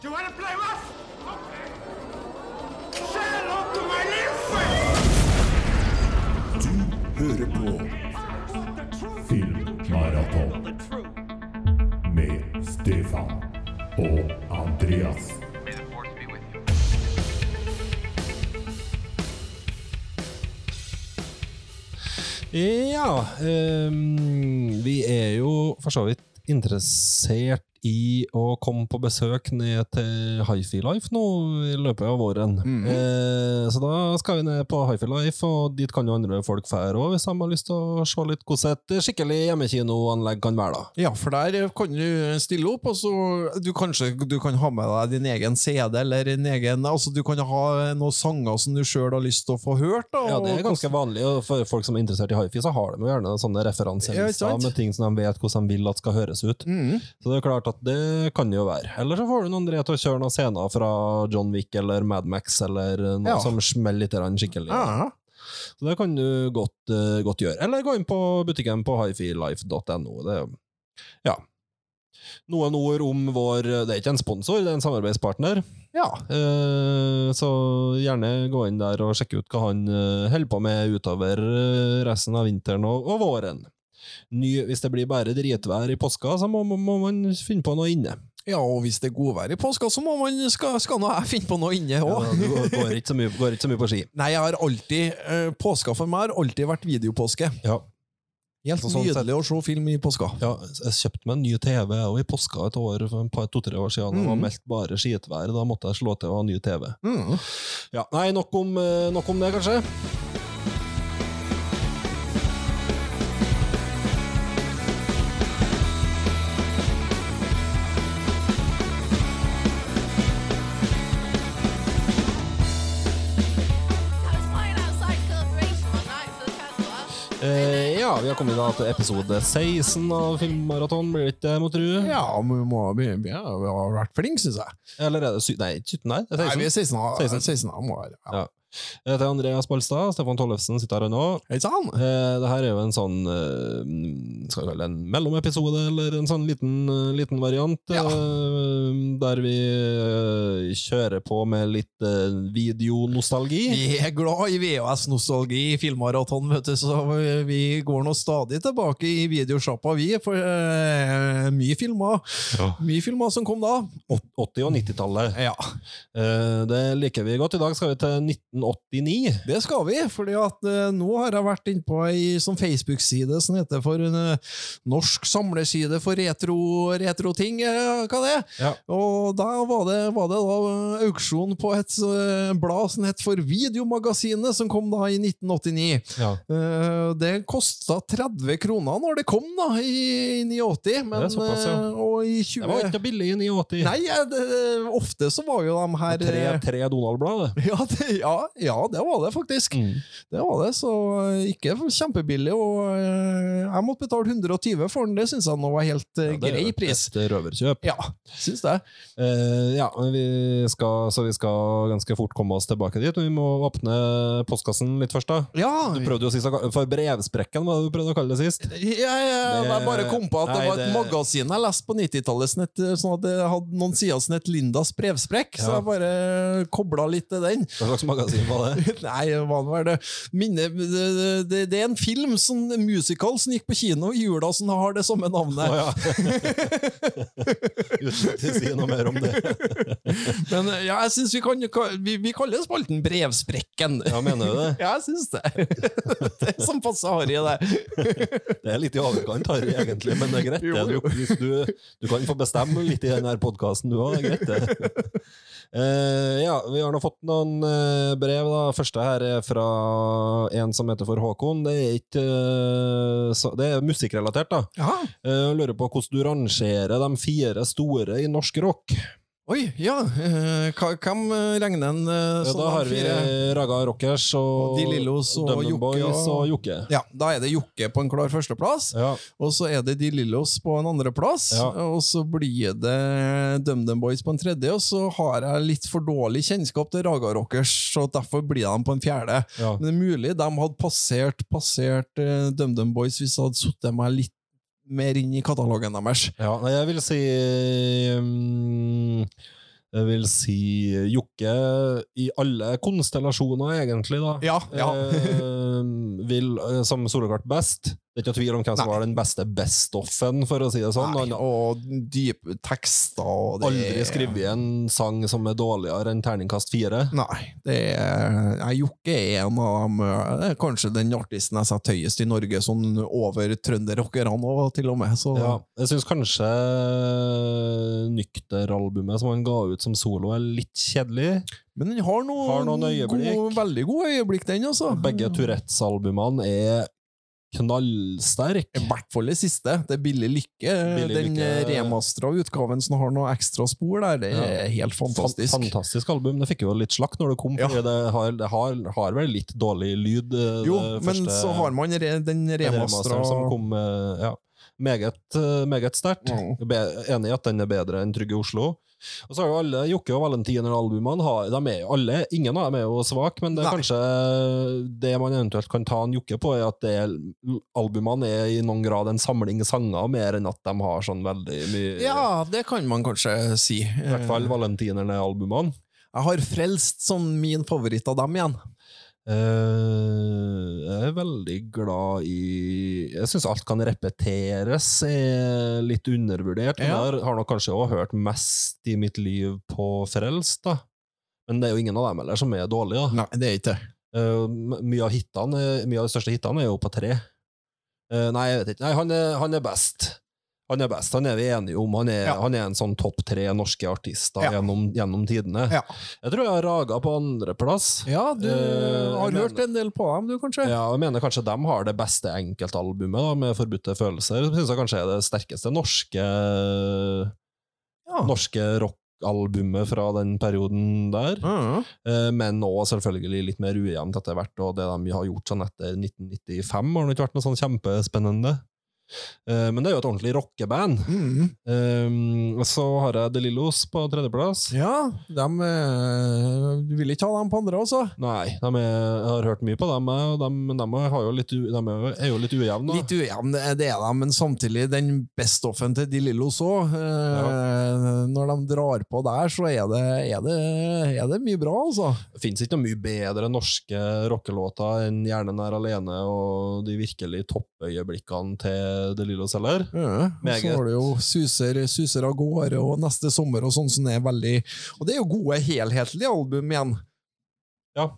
Do you want to play rough? Okay. Say hello to my little friend. hører på Filmmaraton med Stefan og Andreas. Ja, um, vi er jo for så vidt interessert i å komme på besøk ned til Hifi Life nå i løpet av våren. eh, så da skal vi ned på Hifi Life, og dit kan jo andre folk fære òg, hvis de har lyst til å se litt hvordan et skikkelig hjemmekinoanlegg kan være. da. Ja, for der kan du stille opp, og så du kanskje du kan ha med deg din egen CD, eller din egen Altså, du kan ha noen sanger som du sjøl har lyst til å få hørt. Da, Ja, det er ganske vanlig, og for folk som er interessert i hifi, så har de jo gjerne sånne Ja, sant? med ting som de vet hvordan de vil at skal høres ut. Mhm. Så det er klart at det kan jo være. Eller så får du noen til å kjøre noen scener fra John Wick eller Mad Max, eller noe Ja. som smeller litt skikkelig. Ja. Så det kan du godt, uh, godt gjøre. Eller gå inn på butikken på hifilife.no. Ja. Noen ord om vår Det er ikke en sponsor, det er en samarbeidspartner. ja. Uh, Så gjerne gå inn der og sjekke ut hva han uh, holder på med utover resten av vinteren og, og våren. Ny, hvis det blir bare dritvær i påska, så må, må, man finne på noe inne. Ja, og hvis det er godvær i påska, så må man, skal, skal nå jeg finne på noe inne Ja, òg. det går, går, ikke så mye, går ikke så mye på ski. Nei, jeg har alltid eh, Påska for meg har alltid vært videopåske. Ja. Helt sånn nydelig å se film i påska. Ja, jeg kjøpte meg en ny TV og i påska et år for et par- to-tre år siden. Det var Mhm. meldt bare skitvær. Da måtte jeg slå til og ha ny TV. Mm. Ja, nei, nok om, eh, nok om det, kanskje. Vi har kommet til episode 16 av Filmmaraton. Blir det ikke det, må tru? Ja, vi, må, vi, vi har vært flinke, syns jeg. Eller er det sy... Nei, 17, nei. Det er Nei, vi er 16. 16. 16 må være. Ja. Ja. Jeg heter Andreas Balstad. Stefan Tollefsen sitter her nå. Hei sann! Eh, det her er jo en sånn eh, Skal vi kalle det en mellomepisode, eller en sånn liten, eh, liten variant. Ja. eh, der vi eh, kjører på med litt eh, videonostalgi. Vi er glad i VHS-nostalgi i Filmmaraton, vet du, så vi går nå stadig tilbake i videosjappa, vi, for eh, mye filmer. Ja. Mye filmer som kom da. 80- og 90-tallet. Ja, Eh, det liker vi godt. I dag skal vi til 1989. det skal vi, at eh, nå har jeg vært inne på ei sånn Facebook-side som heter for en eh, norsk samleside for retro, retro-ting, Retro hva det er. Ja. Og da var det, var det da eh, auksjon på et eh, blad som het for Videomagasinet, som kom da i 1989. Ja. Eh, det kosta 30 kroner når det kom, da, i 89, men såpass, ja. eh, Og i 20... Det var ikke billig i 89. Nei, eh, det, ofte så var jo de her Tre, eh, tre Donald-blad, det. ja, det, ja, ja, det var det faktisk. Mm. Det var det, så eh, ikke kjempebillig. Og eh, jeg måtte betale 120 for den, det syns jeg nå var helt eh, Ja, det er grei pris. et pris. røverkjøp. Ja, syns det. Eh, ja, vi skal, så vi skal ganske fort komme oss tilbake dit. Vi må åpne postkassen litt først, da. Ja, Du prøvde jo sist, For brevsprekken var det du prøvde å kalle det sist. jeg, det, jeg bare kom på at det var et det- magasin jeg leste på 90-tallet, sånn at det hadde noen sider som het Lindas brevsprekk, så jeg bare kobla litt til den. Hva slags magasin var det? Nei, hva var det? Minne, det, det, det er en film, sånn musical, som gikk på kino i jula, som har det samme navnet. Oh, ja. Uten at du sier noe mer om det. Men ja, jeg synes vi kan Vi, vi kaller spalten Brevsprekken. Ja, mener du det? Ja, jeg syns det. Det er som passer harry, det. Det er litt i overkant, Harry, egentlig, men det er greit. Jo, jo. Du, du, kan få bestemme litt i denne podkasten, du òg. Det er greit, det. Uh, ja, vi har nå fått noen eh, brev. da. Første her er fra en som heter for Håkon. Det er ikke eh, Det er musikkrelatert, da. Ja. Eh, Jeg lurer på hvordan du rangerer de fire store i norsk rock. Oi, ja. eh, Hvem eh, regner en sånn? Ja, sånn da har vi? Raga Rockers og, Og De Lillos og Dum Dum Jokke Boys og- og Jokke. Ja, Da er det Jokke på en klar førsteplass. Ja. Og så er det De Lillos på en andreplass. Ja. Og så blir det DumDum Boys på en tredje. Og så har jeg litt for dårlig kjennskap til Raga Rockers, så derfor blir de på en fjerde. Ja. Men det er mulig de hadde passert, passert DumDum Boys hvis jeg hadde satt meg litt mer inn i katalogen deres. Ja, nei, jeg vil si um, Jeg vil si Jokke i alle konstellasjoner, egentlig, da. Ja, ja. Eh, vil eh, som solokart best. Det er ikke tvil om hvem som var den beste best-offen, for å si det sånn. Nei, og dype tekster og det aldri skrevet en sang som er dårligere enn terningkast fire. Nei, det er Jokke er en av dem eh, det er Kanskje den artisten jeg setter høyest i Norge, sånn over trønderrockerne òg, til og med. Så Ja, jeg syns kanskje Nykter-albumet som han ga ut som solo, er litt kjedelig. Men den har, noe, Har noen. Gode, veldig gode øyeblikk, den, altså. Begge Tourettes-albumene er knallsterke. I hvert fall det siste. Det er Billig lykke. Billig den lykke. remastera utgaven som har noe ekstra spor der, det er helt fantastisk. Fantastisk album. Det fikk jo litt slakt når det kom, Ja. det, har, det har, har vel litt dårlig lyd. eh, Jo, første, men så har man re, den remastera som kom eh, ja, meget, eh, meget sterkt. Mm. Enig i at den er bedre enn Trygge Oslo. Og så har jo alle Jokke og Valentiner-albumene de er jo alle, Ingen av dem er jo svake, men det er Nei. kanskje det man eventuelt kan ta en Jokke på, er at det, albumene er i noen grad en samling sanger, mer enn at de har sånn veldig mye Ja, det kan man kanskje si. I hvert fall Valentinerne-albumene. Jeg har frelst som min favoritt av dem igjen. Eh, jeg er veldig glad i Jeg syns alt kan repeteres, er litt undervurdert. Ja. jeg har, nok kanskje òg hørt mest i mitt liv på Frelst, da. Men det er jo ingen av dem heller som er dårlige. da. Nei, det er ikke. Eh, mye, av hitene, mye av de største hitene er jo på tre. Eh, nei, jeg vet ikke. Nei, han er, han er best. Han er best, han er vi enige om. Han er, Ja. han er en sånn topp tre norske artister Ja. gjennom, gjennom tidene. Ja. Jeg tror jeg har raga på andreplass. Ja, du Eh, har hørt en del på dem, du, kanskje? Ja, jeg mener kanskje de har det beste enkeltalbumet da, med Forbudte følelser. Synes jeg kanskje er det sterkeste norske, Ja. norske rockalbumet fra den perioden der. Mm. Eh, Men òg selvfølgelig litt mer ujevnt etter hvert, og det de har gjort sånn etter 1995 har det ikke vært noe sånn kjempespennende. Eh, Men det er jo et ordentlig rockeband. Mm. Eh, Så har jeg De Lillos på tredjeplass. ja, dem eh, Du vil ikke ha dem på andre, altså? Nei, de er, jeg har hørt mye på dem, de, men de, jo litt, de er jo- er litt ujevne. Litt ujevne det er da, men samtidig den best-offen til De Lillos òg. Ja. Når de drar på der, så er det, er det, er det mye bra, altså. Det fins ikke noe mye bedre norske rockelåter enn 'Hjernen er alene' og de virkelig toppøyeblikkene til De selge heller. Ja, og så har det jo suser, suser av gårde og Neste sommer og sånn som er veldig Og det er jo gode, helhetlige album igjen. Ja.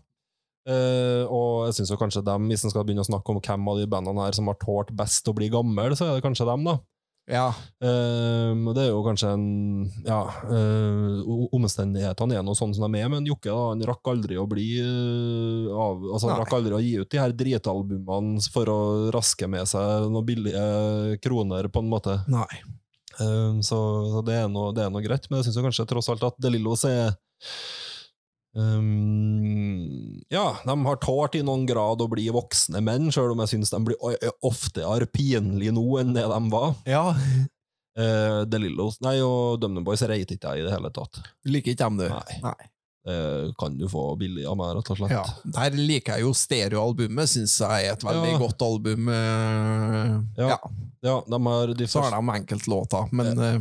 Uh, og jeg syns kanskje dem, hvis en skal begynne å snakke om hvem av de bandene her som har tålt best å bli gammel, så er det kanskje dem, da. Ja. Um, det er jo kanskje en Ja, uh, omstendighetene er noe sånn som de er, men Jokke da, han rakk aldri å bli uh, av Altså, han rakk aldri å gi ut de her dritalbumene for å raske med seg noen billige kroner, på en måte. Nei. Um, så, så det er noe, det er noe greit, men jeg syns kanskje tross alt at DeLillos er um, Ja, de har tålt i noen grad å bli voksne menn, sjøl om jeg syns de blir oftere pinlige nå enn det de var. Ja. Uh, De Lillos Nei, og DumDum Boys reiter ikke jeg i det hele tatt. Liker ikke dem, du? Nei. Nei. Uh, kan du få billig av meg, rett og slett. Ja. Der liker jeg jo stereoalbumet, syns jeg er et veldig Ja. godt album. Uh, Ja. Ja. Ja, de har de Så har de enkeltlåter, men eh,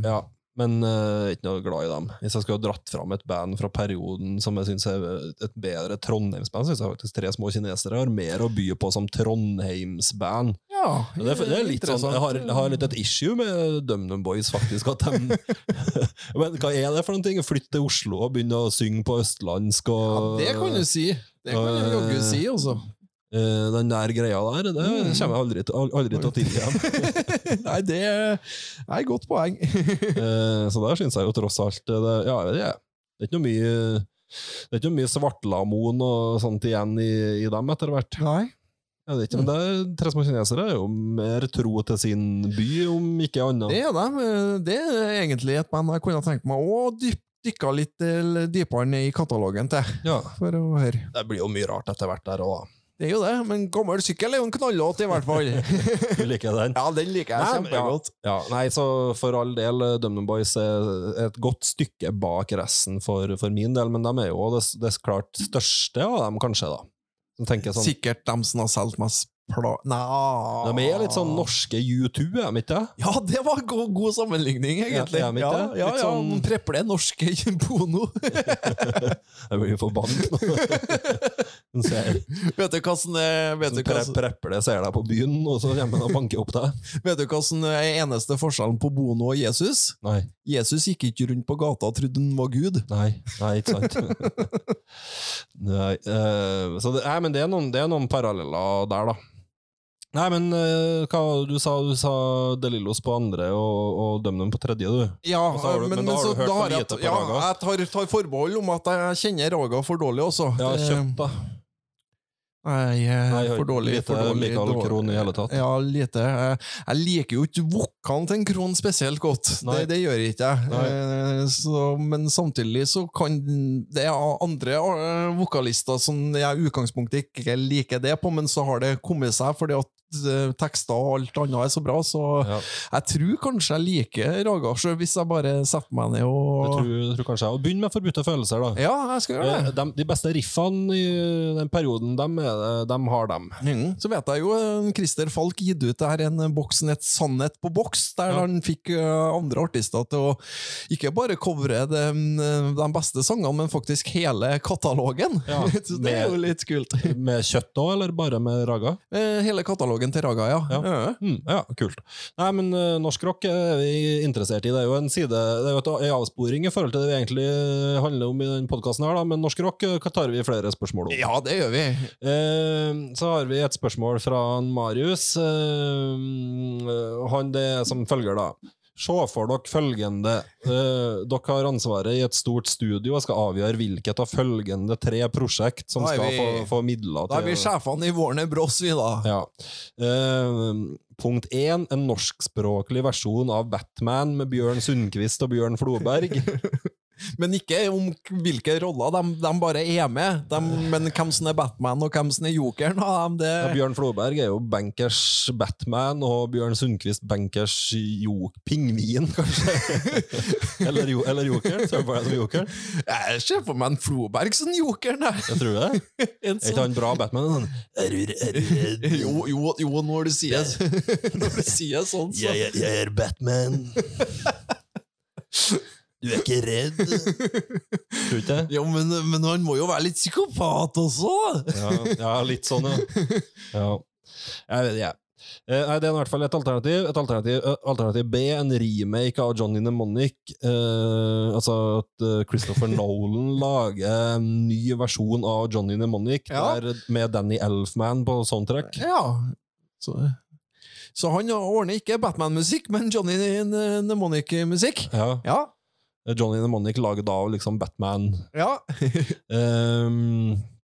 Men eh, ikke noe glad i dem. Hvis jeg skulle ha dratt fram et band fra perioden som jeg synes er et bedre Trondheimsband, syns jeg faktisk Tre små kinesere har mer å by på som Trondheimsband. ja, Det er, det er litt sånn, jeg har, jeg har litt et issue med DumDum Boys, faktisk. At de, men hva er det for noen ting? Flytte til Oslo og begynne å synge på østlandsk ja, det kan du si. Det kan du jaggu si, altså. Eh, Den der greia der, det Mm. kommer jeg aldri, aldri til å tilgi dem. Nei, det er et godt poeng. uh, Så der syns jeg jo tross alt det, Ja. Det er ikke noe mye det er ikke mye svartlamon og sånt igjen i, i dem etter hvert. Nei. Jeg vet ikke, men det er, Tre kinesere er jo mer tro til sin by, om ikke annet. Det er de. Det er egentlig et band jeg kunne tenkt meg å dyp, dykke litt eh, dypere ned i katalogen til, Ja, for å høre. Det blir jo mye rart etter hvert der òg. Det er jo det, men gammel sykkel er jo en knallåt, i hvert fall. Du liker den? ja, den liker jeg Nei, kjempegodt. Ja, nei, så for all del, eh, DumDum Boys er et godt stykke bak resten for, for min del, men de er jo det, det klart største av dem, kanskje, da. Sånn, Sikkert dem som har solgt mest pla... Nei De er litt sånn norske U2, er de ikke? Ja, det var god, god sammenligning, egentlig. Ja, er Ja, ja, ja, sånn- preple norske Bono. Jeg blir forbannet nå. Vet du hva som er Vet du hvordan, prepper ser deg på byen, og så kommer han og banker opp deg. vet du hva som er eneste forskjellen på Bono og Jesus? Nei, Jesus gikk ikke rundt på gata og trodde han var Gud. nei, nei, ikke sant. nei, uh, så det, nei, men det er, noen, det er noen paralleller der, da. Nei, men eh, hva du sa du sa Delillos på andre og, og døm dem på tredje, du? Ja, du- men da har så du hørt for lite på ja, Raga. jeg tar, tar forbehold om at jeg kjenner Raga for dårlig også. Ja, kjøpt da. Nei, eh, Nei, for dårlig. lite for dårlig, Michael dårlig. Krohn i hele tatt. Ja, lite. Jeg, jeg liker jo ikke vokalen til en Krohn spesielt godt. Det, det gjør jeg ikke jeg. Eh, Så, men samtidig så kan det er andre eh, vokalister som jeg i utgangspunktet ikke liker det på, men så har det kommet seg fordi at eh, tekster og alt annet er så bra, så Ja. jeg tror kanskje jeg liker Raga sjøl, hvis jeg bare setter meg ned og tror, jeg tror kanskje jeg. Og Begynn med Forbudte følelser, da. Ja, jeg skal gjøre Eh, det. De, de beste riffene i den perioden, de, de har dem. Mm. Så vet jeg jo eh, Christer Falk gitt ut det her en boksen Et sannhet på boks, der Ja. han fikk eh, andre artister til å ikke bare covre de, de beste sangene, men faktisk hele katalogen. Ja, Så det er jo litt kult. Med kjøtt òg, eller bare med raga? Eh, Hele katalogen til Raga, ja. Ja. Ja. Mm, ja, kult. Nei, men uh, norsk rock er vi interessert i. Det er jo en side, det er jo en avsporing i forhold til det vi egentlig eh, handler om i den podkasten her, da. Men norsk rock eh, tar vi flere spørsmål om. Ja, det gjør vi. Uh, så har vi et spørsmål fra Marius. Uh, han det som følger, da. Se for dere følgende. Eh, dere har ansvaret i et stort studio og skal avgjøre hvilket av følgende tre prosjekt som skal vi- få, få midler Da er vi sjefene i Warner Bros, vi, da. ja. Eh, punkt én, en norskspråklig versjon av Batman med Bjørn Sundquist og Bjørn Floberg. Men ikke om hvilke roller. De, de bare er med. De, men hvem som er Batman, og hvem som er jokeren, av dem, Ja, Bjørn Floberg er jo bankers Batman, og Bjørn Sundquist bankers jo pingvin, kanskje. eller, jo, eller joker. Ser du på deg som jokeren? Jeg ser for meg en Floberg som jokeren. jeg. Jeg tror det. En Er ikke sånn, han bra Batman? Sånn, er du, er du redd? jo, jo, jo, når du sier Når du sier sånn, så Jeg, jeg, jeg er Batman. Du er ikke redd? Tror ikke det? Ja, men, men han må jo være litt psykopat også! Ja, ja litt sånn, ja. ja. Jeg vet ikke. Eh, Det er i hvert fall et alternativ. Et alternativ, eh, alternativ B, en remake av Johnny Mnemonic. Eh, altså at eh, Christopher Nolan lager en ny versjon av Johnny Mnemonic Ja. der, med Danny Elfman på soundtrack. Ja. Så, så han ordner ikke Batman-musikk, men Johnny Mnemonic-musikk. Ja. Ja. Johnny Mnemonic laget av liksom Batman. ja. um,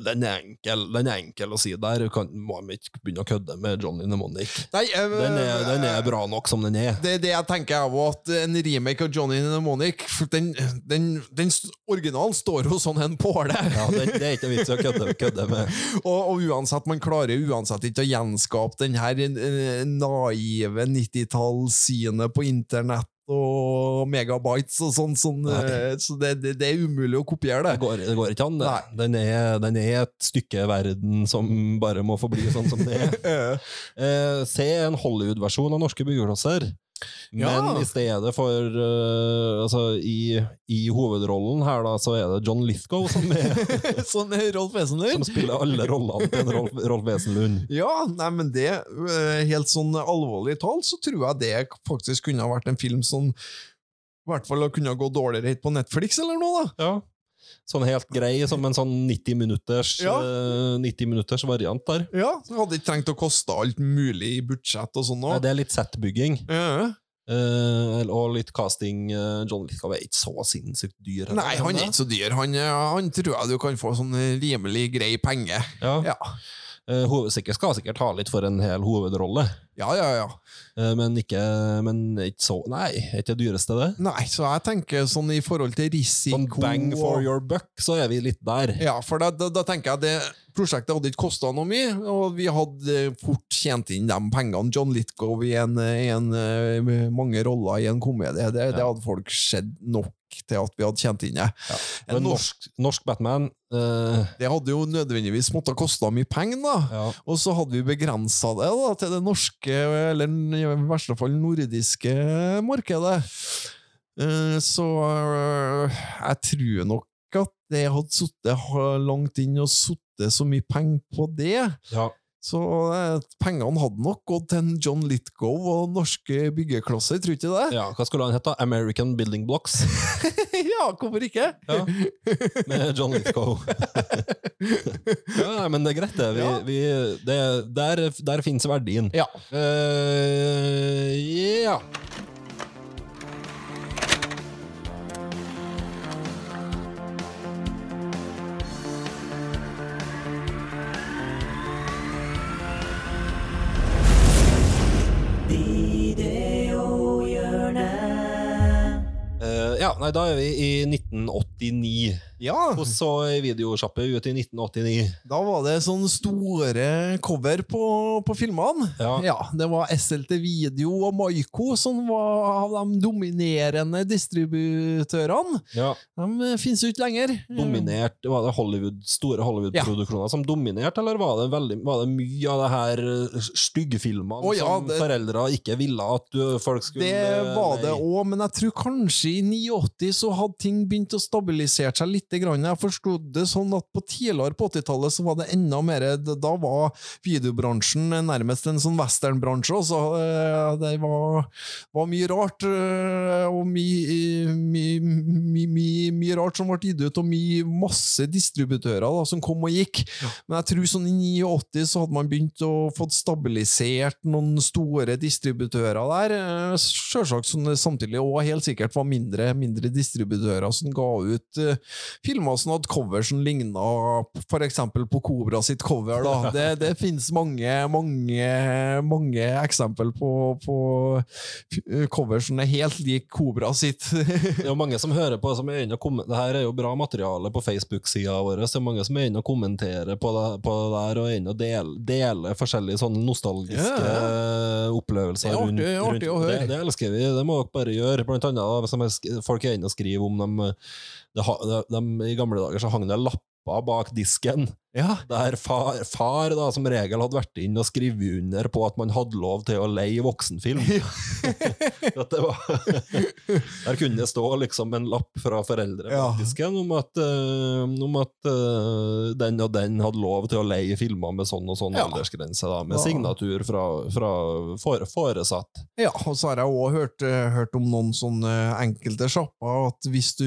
den, er enkel, den er enkel å si der. Kan, må de ikke begynne å kødde med Johnny Mnemonic. Nei, øh, Den er, den er bra nok som den er. Det er det jeg tenker jeg også, at en remake av Johnny Mnemonic den, den, den Originalen står jo sånn en påle. Ja, det, det er ikke vits å kødde, kødde med. Og, og uansett, man klarer uansett ikke å gjenskape den her eh, naive 90-tallssynet på internett og megabytes og sånn, sånn så det, det, det er umulig å kopiere Det det. går, det går ikke an. det. Den er, den er et stykke verden som bare må forbli sånn som det er. Eh, se en Hollywood-versjon av Norske byggeklosser. Men i stedet for uh, Altså, i, i hovedrollen her, da, så er det John Lithgow som, er, som er Rolf Wesenlund. som spiller alle rollene til en Rolf, Rolf Wesenlund. Ja, nei, men det eh, Helt sånn alvorlig talt, så tror jeg det faktisk kunne ha vært en film som i hvert fall kunne ha gått dårligere hit på Netflix eller noe, da. Ja. Sånn helt grei, som en sånn 90 minutters, Ja. eh, 90 minutters variant der. Ja, så Hadde ikke trengt å koste alt mulig i budsjett og sånn. Det er litt setbygging. Ja. Uh, og litt casting. eh, John Lithgow er ikke så sinnssykt dyr. eller? Nei, han er ikke så dyr. Han, eh, han tror jeg du kan få sånn rimelig grei penge. Ja. Ja, Eh, sikkert, skal sikkert ha litt for en hel hovedrolle, ja, ja. ja. Eh, men ikke men ikke så Nei, er ikke det dyreste, det? Nei, så jeg tenker sånn i forhold til risiko Sånn bang for og- your buck, så er vi litt der. Ja, for da, da, da tenker jeg det prosjektet hadde ikke kosta noe mye, og vi hadde fort tjent inn de pengene. John Litgow i, en, en, eh, mange roller i en komedie, det, det hadde folk sett nok til at vi hadde tjent inn det. Ja. Men norsk, norsk Batman uh... Det hadde jo nødvendigvis måttet koste mye penger, da. ja. Og så hadde vi begrensa det da, til det norske, eller i verste fall nordiske markedet. Eh, Så jeg tror nok at det hadde sittet langt inn og sittet så mye penger på det. ja. Så eh, pengene hadde nok gått til John Lithgow og norske byggeklosser, tror du ikke det? ja. Hva skulle han hete? American Building Blocks? ja, hvorfor ikke? Ja. Med John Lithgow. ja, men det er greit, det. Vi, Ja. vi, det der, der finnes verdien. Ja. Uh, ja. Ja, nei, da er vi i 1989. Ja, Og så i videosjappe ut i 1989? da var det sånn store cover på, på filmene. Ja. det var SLT Video og Maiko som var av de dominerende distributørene. Ja, De finnes jo ikke lenger. dominert, Var det Hollywood, store Hollywood-produksjoner som dominerte, eller var det, veldig, var det mye av det her styggfilmene styggefilmene ja, som det- foreldre ikke ville at du, folk skulle Det var det òg, men jeg tror kanskje i 89 så hadde ting begynt å stabilisere seg litt. Grann. Jeg forsto det sånn at på tidligere på 80-tallet så var det enda mer Da var videobransjen nærmest en sånn westernbransje. Eh, Det var, var mye rart, eh, og mye mye, mye, my, mye rart som ble gitt ut, og mye masse distributører da, som kom og gikk. Men jeg tror sånn i 89 så hadde man begynt å få stabilisert noen store distributører der. Eh, Selvsagt som det samtidig og helt sikkert var mindre, mindre distributører som ga ut filmer som hadde cover som ligna eksempel på Kobra sitt cover. Da. Det, det finnes mange, mange, mange eksempel på, på eh, cover som er helt lik Kobra sitt. Det er jo mange som hører på som er inne og Det her er jo bra materiale på Facebook-sida vår. Så det er mange som er inne og kommenterer på det, på det der, og er inne og deler, deler forskjellige sånne nostalgiske yeah. opplevelser. Det er artig- rundt, artig å høre. Det, det elsker vi. Det må dere bare gjøre. Blant annet folk er inne og skriver om dem det, de, I gamle dager så hang det lapper bak disken Ja. der far, far da, som regel hadde vært inn og skrevet under på at man hadde lov til å leie voksenfilm. var, der kunne det stå liksom en lapp fra foreldre Ja. om at, uh, om at uh, den og den hadde lov til å leie filmer med sånn og sånn Ja. aldersgrense, da, med Ja. signatur fra, fra for, foresatt. Ja, og så har jeg òg hørt, eh, hørt om noen sånne enkelte sjapper at hvis du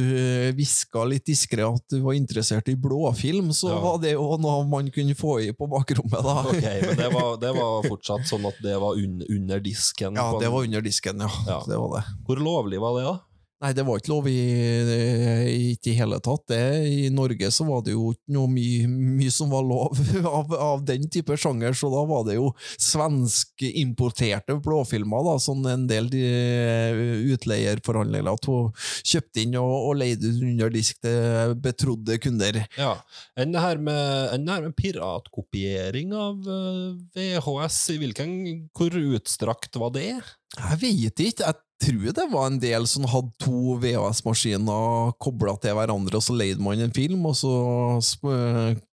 hviska litt diskré at du var interessert i blåfilm, så Ja. var det jo noe man kunne få i på bakrommet, da. Ok, men det var, det var fortsatt sånn at det var un, under disken? Ja, det var under disken, ja. Ja. Det var det. Hvor lovlig var det, da? Nei, det var ikke lov i, ikke i hele tatt. Det, I Norge så var det jo ikke noe mye, mye som var lov av, av den type sjanger, så da var det jo svenskimporterte blåfilmer, da, som en del de utleierforhandlere to- kjøpte inn og, og leide under disk til betrodde kunder. Ja. Enn det her med, med piratkopiering av eh, VHS, i hvilken, hvor utstrakt var det? Jeg vet ikke. Jeg tror det var en del som hadde to VHS-maskiner kobla til hverandre, og så leide man en film, og så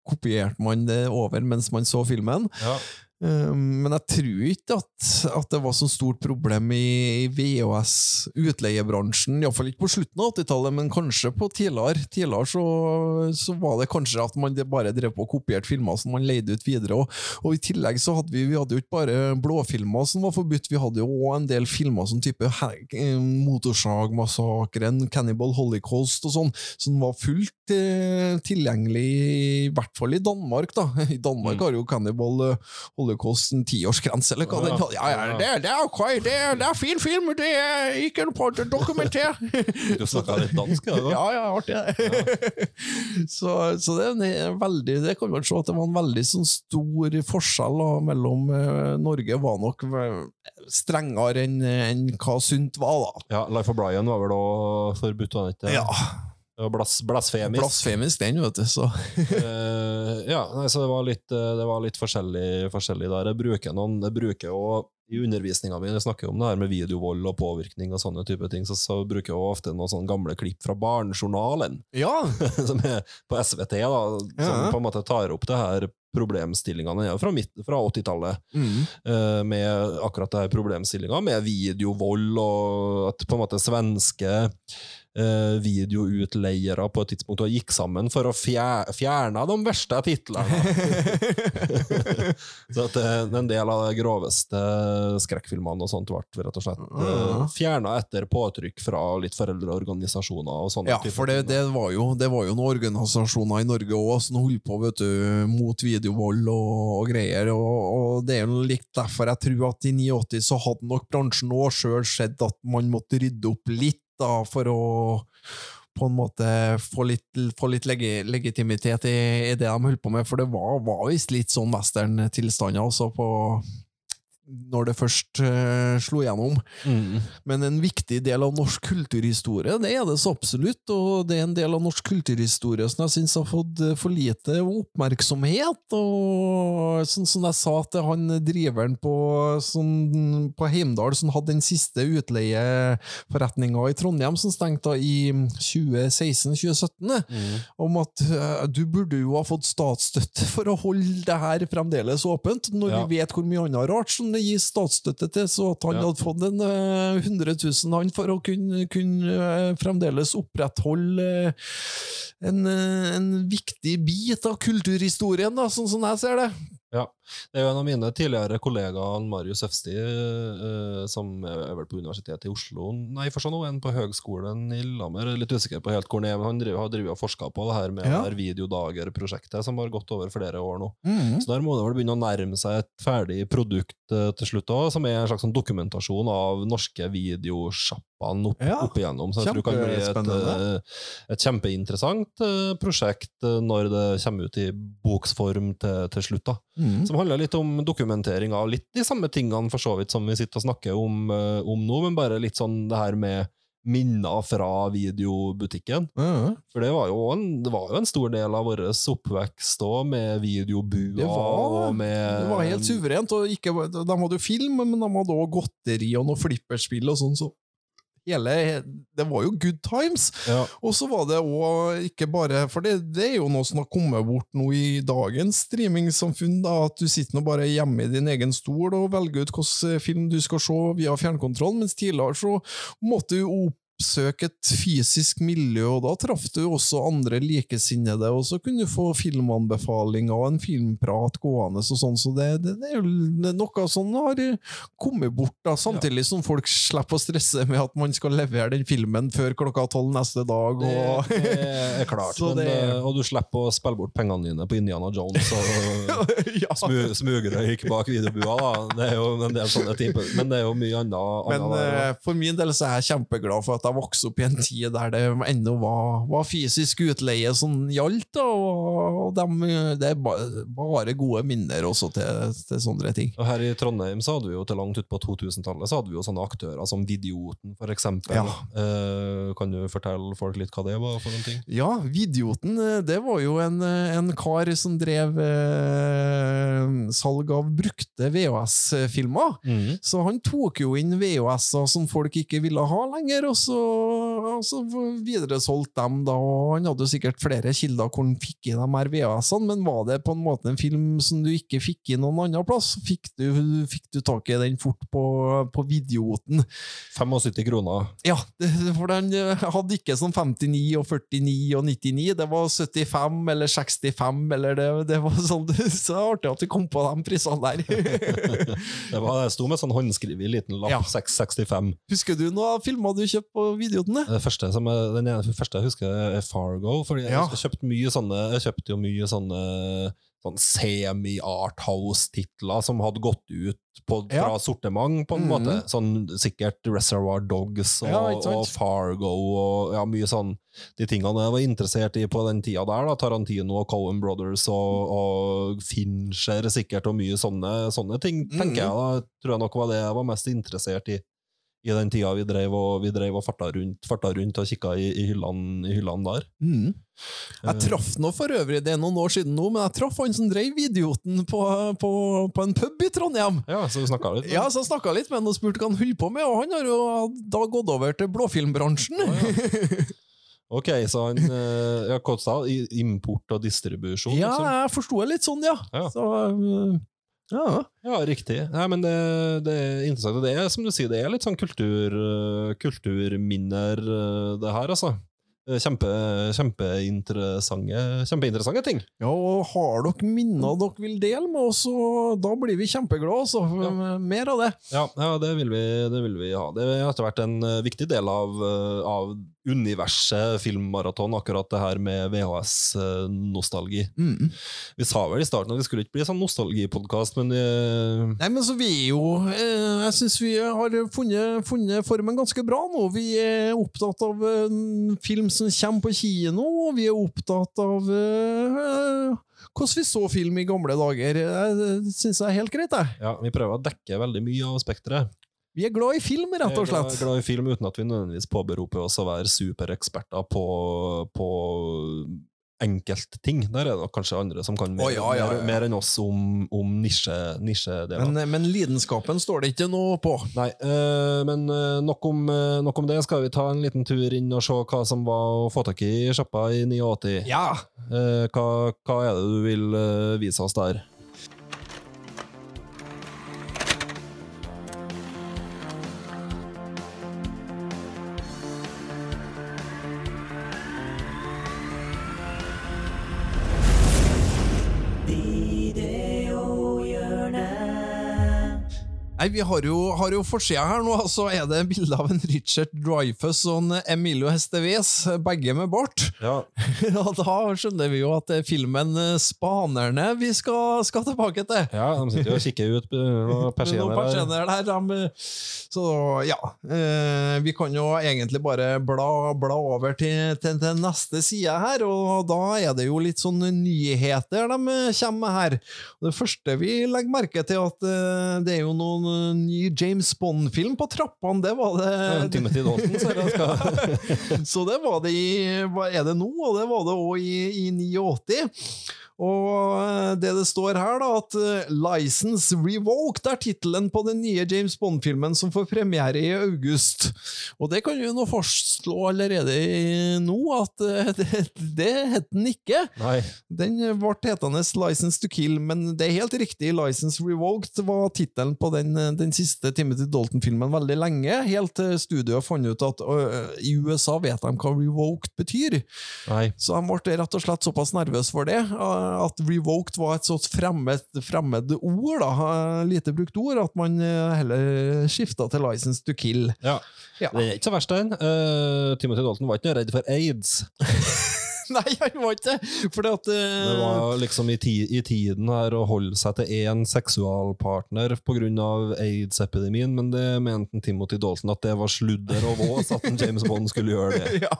kopierte man det over mens man så filmen. Ja. Um, Men jeg tror ikke at, at det var så stort problem i, i VHS-utleiebransjen, iallfall ikke på slutten av 80-tallet, men kanskje på tidligere. Tidligere så, så var det kanskje at man bare drev på og kopierte filmer som man leide ut videre. Og, og i tillegg så hadde vi, vi hadde jo ikke bare blåfilmer som var forbudt, vi hadde jo òg en del filmer som type eh, Motorsagmassakren, Cannibal Holocaust og sånn, som var fullt eh, tilgjengelig, i hvert fall i Danmark. da. I Danmark Mm. har jo Cannibal eh, Holocaust en tiårsgrense, eller hva Ja, den. Ja, ja, det, det er ok, det, det er fin film, det er ikke noe på å dokumentert. Du snakka litt dansk? Ja, Ja, ja, artig det. så så det, veldig, det kan man se at det var en veldig sånn stor forskjell da, mellom eh, Norge var nok eh, strengere enn en hva sunt var, da. ja, Life of Brian var vel òg forbudt? var det ikke? Ja. Var blas, blasfemisk. Blasfemisk, den, vet du. Så. uh, ja, nei, så det var litt, eh, det var litt forskjellig, forskjellig der. Jeg bruker noen, jeg bruker jo i undervisninga mi, jeg snakker om det her med videovold og påvirkning og sånne type ting, så, så bruker jeg jo ofte noen sånne gamle klipp fra Barnejournalen, Ja! som er på SVT, da, som Ja. på en måte tar opp det her problemstillingene er fra, fra 80-tallet, Mm. uh, med akkurat det her problemstillinga, med videovold, og at på en måte svenske eh, videoutleiere på et tidspunkt og gikk sammen for å fjer fjerne de verste titlene. Så at eh, en del av de groveste skrekkfilmene og sånt ble rett og slett uh, fjerna etter påtrykk fra litt foreldreorganisasjoner og sånne Ja, for det, det, var jo, det var jo noen organisasjoner i Norge òg som holdt på vet du, mot videovold og, og greier. Og, og det er jo litt derfor jeg tror at i 89 så hadde nok bransjen òg sjøl sett at man måtte rydde opp litt da, for å på en måte få litt, få litt legi, legitimitet i, i det de holdt på med, for det var, var visst litt sånn western-tilstander også på når det først uh, slo gjennom. Mm. Men en viktig del av norsk kulturhistorie, det er det så absolutt, og det er en del av norsk kulturhistorie som jeg syns har fått eh, for lite oppmerksomhet. Og sånn som jeg sa til han driveren på, sånn, på Heimdal, som hadde den siste utleieforretninga i Trondheim, som stengte i 2016-2017, Mm. om at uh, du burde jo ha fått statsstøtte for å holde det her fremdeles åpent, når Ja. vi vet hvor mye annet rart som det gi statsstøtte til, så at han Ja. hadde fått en eh, 100 000 han for å kunne, kunne eh, fremdeles opprettholde eh, en, eh, en viktig bit av kulturhistorien, da, sånn som jeg ser det. Ja. Det er jo en av mine tidligere kollegaer, Marius Øfsti, eh, som er vel på Universitetet i Oslo Nei, for sånn en på Høgskolen i Lillehammer. Er Litt usikker på helt hvor er, men han driver, har drevet og forska på det her med Ja. det videodager-prosjektet, som har gått over flere år nå. Mm. Så der må det vel begynne å nærme seg et ferdig produkt eh, til slutt òg, som er en slags sånn dokumentasjon av norske videosjappene opp, Ja. opp igjennom. Så jeg tror det kan bli et, eh, et kjempeinteressant prosjekt når det kommer ut i boksform til, til slutt. da. Mm. Som handler litt om dokumentering av litt de samme tingene for så vidt som vi sitter og snakker om, eh, om nå, men bare litt sånn det her med minner fra videobutikken. Mm. For det var jo en, det var jo en stor del av vår oppvekst òg, med videobua Det var, og med det var helt suverent. Og ikke, de hadde jo film, men de hadde også godteri og noe flipperspill og sånn. Så hele, det var jo good times. Ja, Og så var det òg ikke bare For det, det er jo noe som har kommet bort nå i dagens streamingsamfunn, da, at du sitter nå bare hjemme i din egen stol og velger ut hvilken film du skal se via fjernkontroll, mens tidligere så måtte du oppsøke et fysisk miljø, og da traff du også andre likesinnede, og så kunne du få filmanbefalinger og en filmprat gående og sånn, så det, det, det er jo noe som har kommet bort, da, samtidig som folk slipper å stresse med at man skal levere den filmen før klokka tolv neste dag. Og, det er klart. Men, det- eh, og du slipper å spille bort pengene dine på Indiana Jones og ja. smu, smugrøyk bak videobua. da. Det er jo en del sånne typer. Men det er jo mye annet. Men annet eh, for min del så er jeg kjempeglad for at jeg vokste opp i en tid der det ennå var, var fysisk utleie som gjaldt, og, dem, det er bare gode minner også til, til sånne ting. Og her i Trondheim så hadde vi jo til langt ut på 2000-tallet så hadde vi jo sånne aktører som Vidioten, for eksempel. Ja. Eh, kan du fortelle folk litt hva det var for noen ting? Ja, Vidioten, eh, det var jo en, eh, en kar som drev eh, salg av brukte VHS-filmer. Så han tok jo inn VHS-er som folk ikke ville ha lenger, og så, og så videresolgte dem da, og han hadde jo sikkert flere kilder hvor han fikk i de her VHS-ene, men var det på en måte en film som du ikke fikk i noen annen plass, fikk du, fikk du tak i den fort på, på Vidioten. 75 kroner. Ja, det, for den eh, hadde ikke sånn 59 og 49 og 99, det var 75 eller 65, eller det, det var sånn, så artig at du kom på de prisene der. Det, var, det sto med sånn håndskrevet liten lapp, Ja. 665. Husker du noen filmer du kjøpte på Vidioten? Det første, som den ene, første jeg husker, er Fargo. Fordi jeg, jeg kjøpte mye sånne Jeg kjøpte jo mye sånne sånn semi-arthouse-titler som hadde gått ut på, fra Ja. sortiment, på en mm. måte. Sånn sikkert Reservoir Dogs og, Ja, og Fargo og ja, mye sånn De tingene jeg var interessert i på den tida der, da, Tarantino og Coen Brothers og, og Fincher sikkert, og mye sånne, sånne ting, tenker Mhm. jeg. da Tror jeg nok var det jeg var mest interessert i i den tida vi drev og, vi drev og farta, rundt, farta rundt og kikka i, i, hyllene, i hyllene der. Mm. Jeg traff nå for øvrig, det er noen år siden nå, men jeg traff han som drev Idioten på, på, på en pub i Trondheim. Ja, så du snakka litt. Ja, så snakka litt med han og spurte hva han holdt på med, og han har jo da gått over til blåfilmbransjen. Ok, så han eh, ja, hva sa? Import og distribusjon? Ja, liksom? jeg forsto det litt sånn, ja. Ja. Så, øh, ja. Ja, riktig. Nei, men det, det er interessant. Det er som du sier, det er litt sånn kultur, eh, kulturminner, eh, det her, altså. Eh, Kjempe, kjempeinteressante, kjempeinteressante ting. ja, og har dere minner dere vil dele med oss, så da blir vi kjempeglade. Ja. Mer av det. Ja, ja det, vil vi, det vil vi ha. Det har etter hvert en viktig del av, av universet filmmaraton, akkurat det her med VHS-nostalgi. Mm. Vi sa vel i starten at det skulle ikke bli sånn nostalgipodkast, men uh... Nei, men så vi er jo uh, Jeg syns vi har funnet, funnet formen ganske bra nå. Vi er opptatt av en film som kommer på kino, og vi er opptatt av hvordan vi så film i gamle dager. Det syns jeg er helt greit, jeg. ja, vi prøver å dekke veldig mye av spekteret. Vi er glad i film, rett og slett. Vi er glad i film uten at vi nødvendigvis påberoper oss å være supereksperter på, på enkeltting. Der er det kanskje andre som kan mer, oh, ja, ja, ja. Mer, mer enn oss om, om nisje. Men, men lidenskapen står det ikke noe på. Nei, øh, men eh, nok, om, eh, nok om det. Skal vi ta en liten tur inn og se hva som var å få tak i i sjappa i 89? Ja! Eh, hva, hva er det du vil eh, vise oss der? Nei, Vi har jo, har jo forsida her nå, så er det bilde av en Richard Dreyfus og en Emilio Hesteves, begge med bart. Ja, Og da skjønner vi jo at det er filmen eh, Spanerne vi skal, skal tilbake til. ja de sitter jo og kikker ut noen Med persienner der. der. de- Så ja, eh, vi kan jo egentlig bare bla, bla over til, til, til neste side her, og da er det jo litt sånn nyheter de kommer med her. Det første vi legger merke til, at eh, det er jo noen eh, ny James Bond-film på trappene, det var det Ja, Timothy Dalton, så så det var det i Hva er det nå? Og det var det òg i, i 89. Og eh, det det står her, da, at eh, 'License Revoked' er tittelen på den nye James Bond-filmen som får premiere i august. Og det kan vi jo nå fastslå allerede nå, at eh, det, det het den ikke. Nei. Den ble hetende 'License to Kill', men det er helt riktig. 'License Revoked' var tittelen på den, den siste Timothy Dalton-filmen veldig lenge, helt til studioet fant ut at ø, i USA vet de hva 'revoked' betyr. Nei. Så de ble rett og slett såpass nervøse for det, ø, at 'revoked' var et sånt fremmed, fremmed ord, da, lite brukt ord, at man heller skifta til 'License to Kill'. Ja. Ja. Det er ikke så verst, den. Uh, Timothy Dalton var ikke redd for aids. Nei, han var ikke det! Fordi at uh... Det var liksom i, ti, i tiden her å holde seg til én seksualpartner pga. aids-epidemien, men det mente Timothy Dalton at det var sludder og vås at James Bond skulle gjøre det. Ja.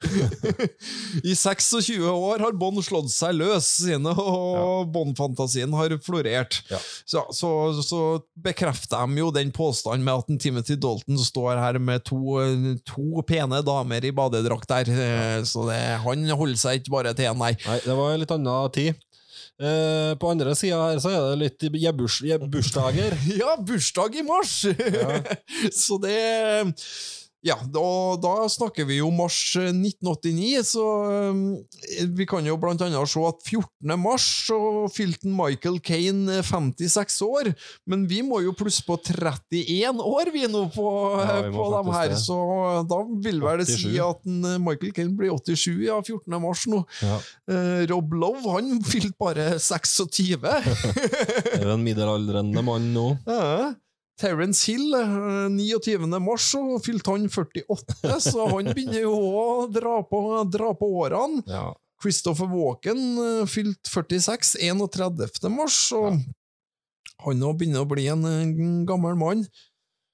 I 26 år har Bond slått seg løs, sine, og Bond-fantasien har florert. Ja. Så, så, så bekrefter de jo den påstanden med at en Timothy Dalton står her med to, to pene damer i badedrakt der. Eh, Så det, han holder seg ikke bare til én, nei. Nei, det var en litt annen tid. Eh, på andre sida her så er det litt bursdager. Ja, bursdag i mars! så det Ja, og da snakker vi jo mars eh, 1989, så eh, vi kan jo blant annet se at 14. mars så fylte Michael Kane 56 år, men vi må jo plusse på 31 år, vi nå, på, Ja, vi på dem her, det. så da vil vel det si at eh, Michael Kane blir 87, ja, 14. mars nå. Ja. Eh, Rob Love, han fylte bare 26. Det er en middelaldrende mann nå. Ja. Terence Hill, eh, 29. mars, så fylte han 48, så han begynner jo å dra på, dra på årene. Ja. Christopher Walken eh, fylte 46, 31. mars, og han òg begynner å bli en, eh, gammel mann.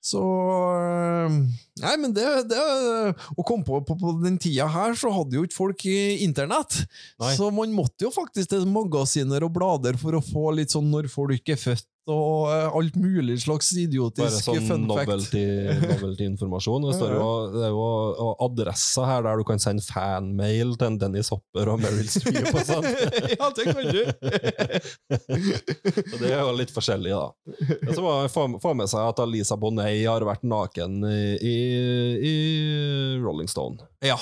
Så eh, Nei, men det, det Å komme på, på på den tida her, så hadde jo ikke folk internett. Nei. Så man måtte jo faktisk til magasiner og blader for å få litt sånn når folk er født og eh, alt mulig slags Bare idiotisk sånn fun fact. novelty- novelty-informasjon. det, det er jo og adresser her der du kan sende fanmail til en Dennis Hopper og Meryl Streep. og sånn. ja, det kan du. Så det er jo litt forskjellig, da. Så må man få, med seg at Alisa Bonet har vært naken i, i, Rolling Stone. Ja,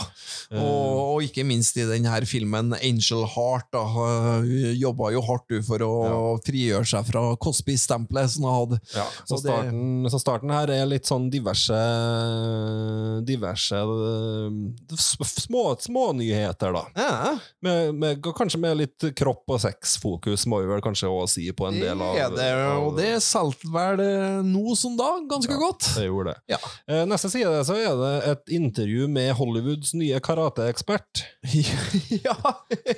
og, og ikke minst i denne filmen Angel Heart. Da, jobba jo hardt for å frigjøre seg fra Cosby-stempelet som jeg hadde. Så, starten, det- så starten her er litt sånn diverse Diverse små, små, nyheter, da. Ja, Med, med, kanskje med litt kropp og sex-fokus, må vi vel kanskje også si på en del av er det, og det solgte vel eh, nå som da ganske godt. Det gjorde det. Ja. Eh, Neste side så er det et intervju med Hollywoods nye karateekspert. ja,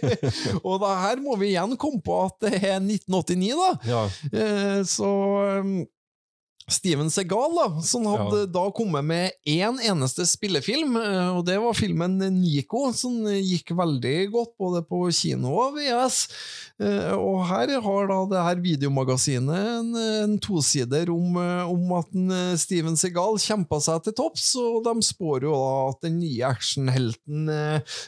og da her må vi igjen komme på at det er 1989, da. Ja. Eh, Så um, Steven Segal, da, som hadde Ja. da kommet med én eneste spillefilm, eh, og det var filmen Nico, som gikk veldig godt både på kino og VS. Eh, Og her har da det her videomagasinet en, en tosider om, eh, om at en, Steven Segal kjempa seg til topps, og de spår jo da at den nye actionhelten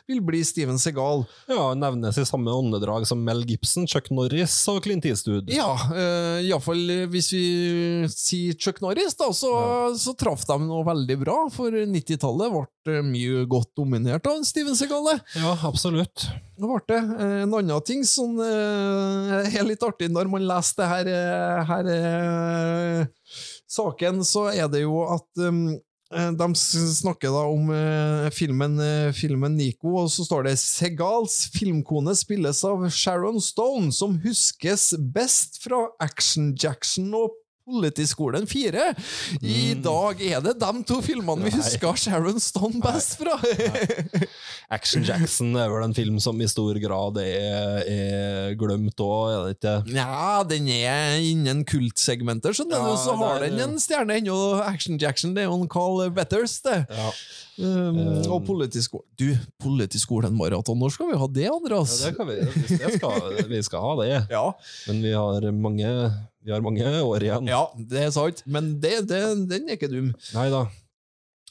vil bli Steven Segal. ja, nevnes i samme åndedrag som Mel Gibson, Chuck Norris og Clint Eastwood. Ja, iallfall hvis vi sier Chuck Norris, da, så, så traff de noe veldig bra. For 90-tallet ble eh, mye godt dominert av Steven Segalle. Ja, absolutt. Det ble det. Eh, En annen ting som eh, er litt artig når man leser det her, her saken, så er det jo at de snakker da om filmen, filmen Nico, og så står det Segals filmkone spilles av Sharon Stone, som huskes best fra Action Jackson og Politiskolen 4. I dag er det de to filmene vi husker Sharon Stone best fra. Action Jackson er vel en film som i stor grad er, er glemt òg, er det ikke? Nja, den er innen kultsegmenter, skjønner Ja, du, så har den en stjerne ennå. Action Jackson, det er jo en Carl Betters, det. Ja. Um, Um, og Politiskolen Du, Politiskolen maraton, når skal vi ha det, Andreas? Ja, det kan vi, det skal, vi skal ha det, Ja, men vi har mange, vi har mange år igjen. ja, det er sant, men det, det, den er ikke dum. Nei da,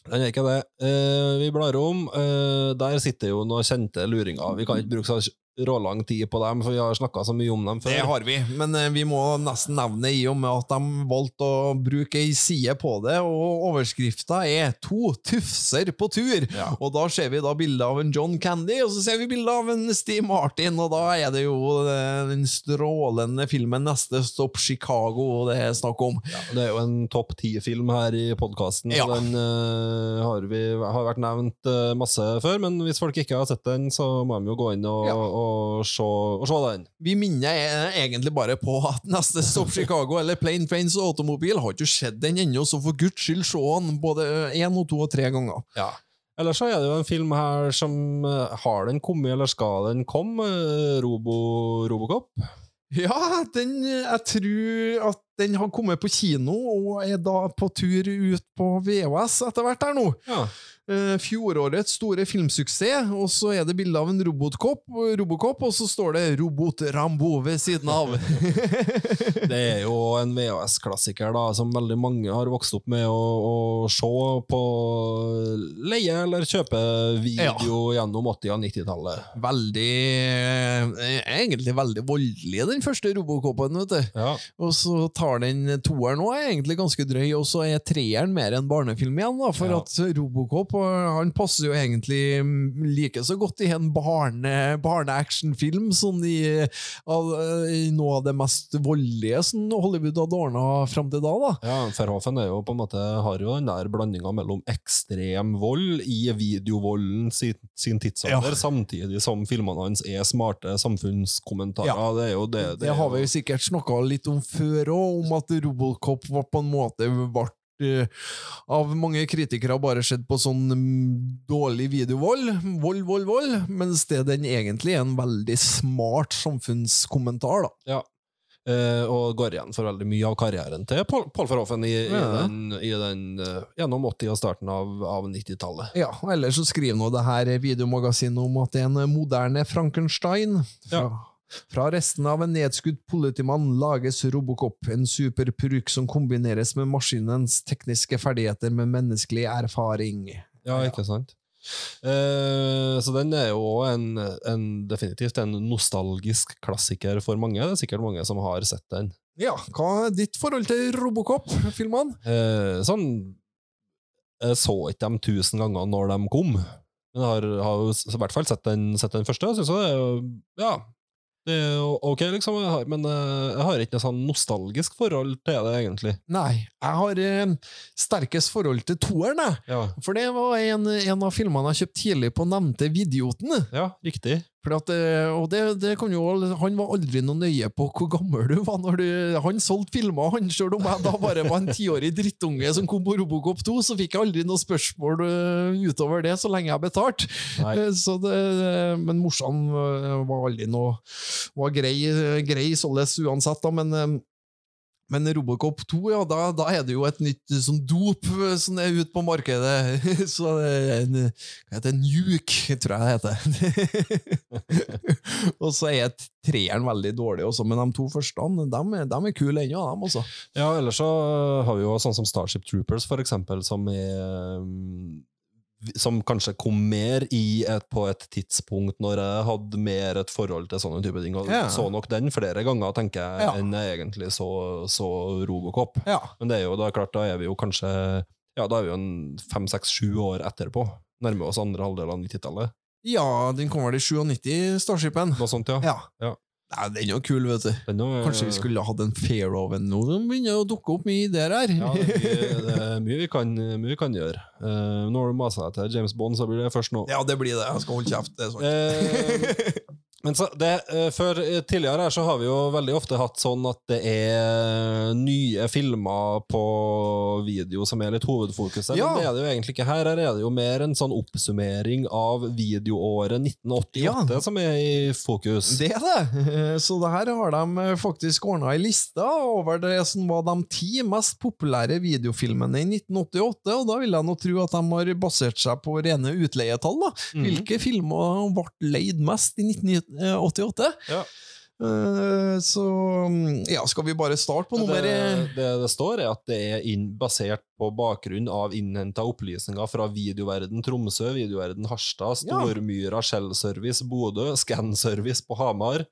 den er ikke det. Eh, vi blar om. Eh, der sitter jo noen kjente luringer. Vi kan ikke bruke rålang tid på dem, for vi har snakka så mye om dem før. Det har vi, men eh, vi må nesten nevne i og med at de valgte å bruke ei side på det, og overskrifta er 'To tufser på tur'. Ja. Og da ser vi da bilde av en John Candy, og så ser vi bilde av en Steve Martin, og da er det jo eh, den strålende filmen 'Neste stopp Chicago' det er snakk om. Det er jo en topp ti-film her i podkasten. Ja. Den uh, har, vi, har vært nevnt uh, masse før, men hvis folk ikke har sett den, så må de jo gå inn og, Ja. og, se, og se den. Vi minner eh, egentlig bare på at 'Neste stopp Chicago' eller 'Plane, Trains Automobil' har ikke skjedd den ennå, så for guds skyld se den både én og to og tre ganger. Ja. Ellers så er det jo en film her som eh, Har den kommet, eller skal den komme? Eh, Robo, Robocop? Ja, den, jeg tror at den har kommet på kino og er da på tur ut på VHS etter hvert her nå. Ja. Eh, Fjorårets store filmsuksess, og så er det bilde av en robotkopp, Robocop, og så står det Robot-Rambo ved siden av. Det er jo en VHS-klassiker da, som veldig mange har vokst opp med å, å se på leie eller kjøpe video gjennom 80- og 90-tallet. veldig eh, Egentlig veldig voldelig, den første Robocopen, vet du. Ja. Og så tar den toeren er egentlig ganske drøy, og så er treeren mer en barnefilm igjen, da, for Ja. at Robocop eh, han passer jo egentlig mm, like så godt i en barne- barneactionfilm som som i, eh, i noe av det mest voldelige som Hollywood hadde ordna fram til da. da. Ja, Verhoeven er jo på en måte, har jo den der blandinga mellom ekstrem vold i videovolden sin, sin tidsalder, Ja. samtidig som filmene hans er smarte samfunnskommentarer. Ja. Det er jo det. Det, har vi jo sikkert snakka litt om før òg, om at Robocop var på en måte ble av mange kritikere bare sett på sånn mm, dårlig videovold. Vold, vold, vold. Mens det den egentlig er en veldig smart samfunnskommentar. da. Ja. Eh, og går igjen for veldig mye av karrieren til Paul, Verhoeven i, i Ja. den, i den uh, gjennom 80- og starten av, av 90-tallet. Ja, og Ellers så skriver nå det her videomagasinet om at det er en moderne Frankenstein. Fra, Ja. Fra resten av en nedskutt politimann lages Robocop, en superpurk som kombineres med maskinens tekniske ferdigheter med menneskelig erfaring. Ja, ikke sant? Eh, så den er jo en, en, definitivt en nostalgisk klassiker for mange. Det er sikkert mange som har sett den. Ja, hva er ditt forhold til Robocop-filmene? Eh, sånn Jeg så ikke dem tusen ganger når de kom, men jeg har, har i hvert fall sett den, sett den første. jeg det er Ja, det er jo ok, liksom. Jeg har, men eh, jeg har ikke noe sånn nostalgisk forhold til det, egentlig. Nei, jeg har eh, sterkest forhold til toeren, jeg. Ja, For det var en, en av filmene jeg kjøpte tidlig på nevnte Vidioten. ja riktig. At, eh, og det, det kan jo, Han var aldri noe nøye på hvor gammel du var. du, Han solgte filmer, han selv om jeg da bare var en tiårig drittunge som kom på Robocop 2, så fikk jeg aldri noe spørsmål eh, utover det så lenge jeg betalte. Eh, men morsan var aldri noe var grei, grei således uansett, da, men men Robocop 2, ja, da, da er det jo et nytt sånn dop eh, som er ute på markedet. Så det er en, hva heter det, Nuke, tror jeg det heter. og så er treeren veldig dårlig også, men de to første de, de er kule ennå, dem også. Ja, ellers så har vi jo sånn som Starship Troopers, for eksempel, som er um, som kanskje kom mer i et, på et tidspunkt når jeg hadde mer et forhold til sånne type ting. Og Ja. så nok den flere ganger, tenker jeg, Ja. enn jeg egentlig så, så Robocop. Ja. Men det er jo da klart, da er vi jo kanskje Ja, da er vi jo en fem, seks, sju år etterpå. Nærmer oss andre halvdel av 90-tallet. ja, den kom vel i 97, Starshipen. Noe sånt, ja. Ja. Nei, den er jo kul, vet du. Er- Kanskje vi skulle hatt en fair oven nå? Det begynner å dukke opp mye ideer her. Ja, det er mye, det er mye, vi, kan, mye vi kan gjøre. Uh, når du maser deg til James Bond, så blir det først nå. Ja, det blir det. Jeg skal holde kjeft. Det er sant. Eh, men så det, for før, eh, tidligere her så har vi jo veldig ofte hatt sånn at det er nye filmer på video som er litt hovedfokuset. Ja. Men det er det jo egentlig ikke her. Her er det jo mer en sånn oppsummering av videoåret 1988 Ja. som er i fokus. Det er det. Eh, Så det her har de eh, faktisk ordna ei liste over det som var de ti mest populære videofilmene i 1988, og da vil jeg nå tro at de har basert seg på rene utleietall. da. Hvilke Hvilke filmer ble leid mest i 1988? Ja. Eh, Så mm, ja, skal vi bare starte på nummer det, det det står, er at det er inn, basert på bakgrunn av innhenta opplysninger fra Videoverden Tromsø, Videoverden Harstad, Stormyra Shell-service Bodø, Scan-service på Hamar,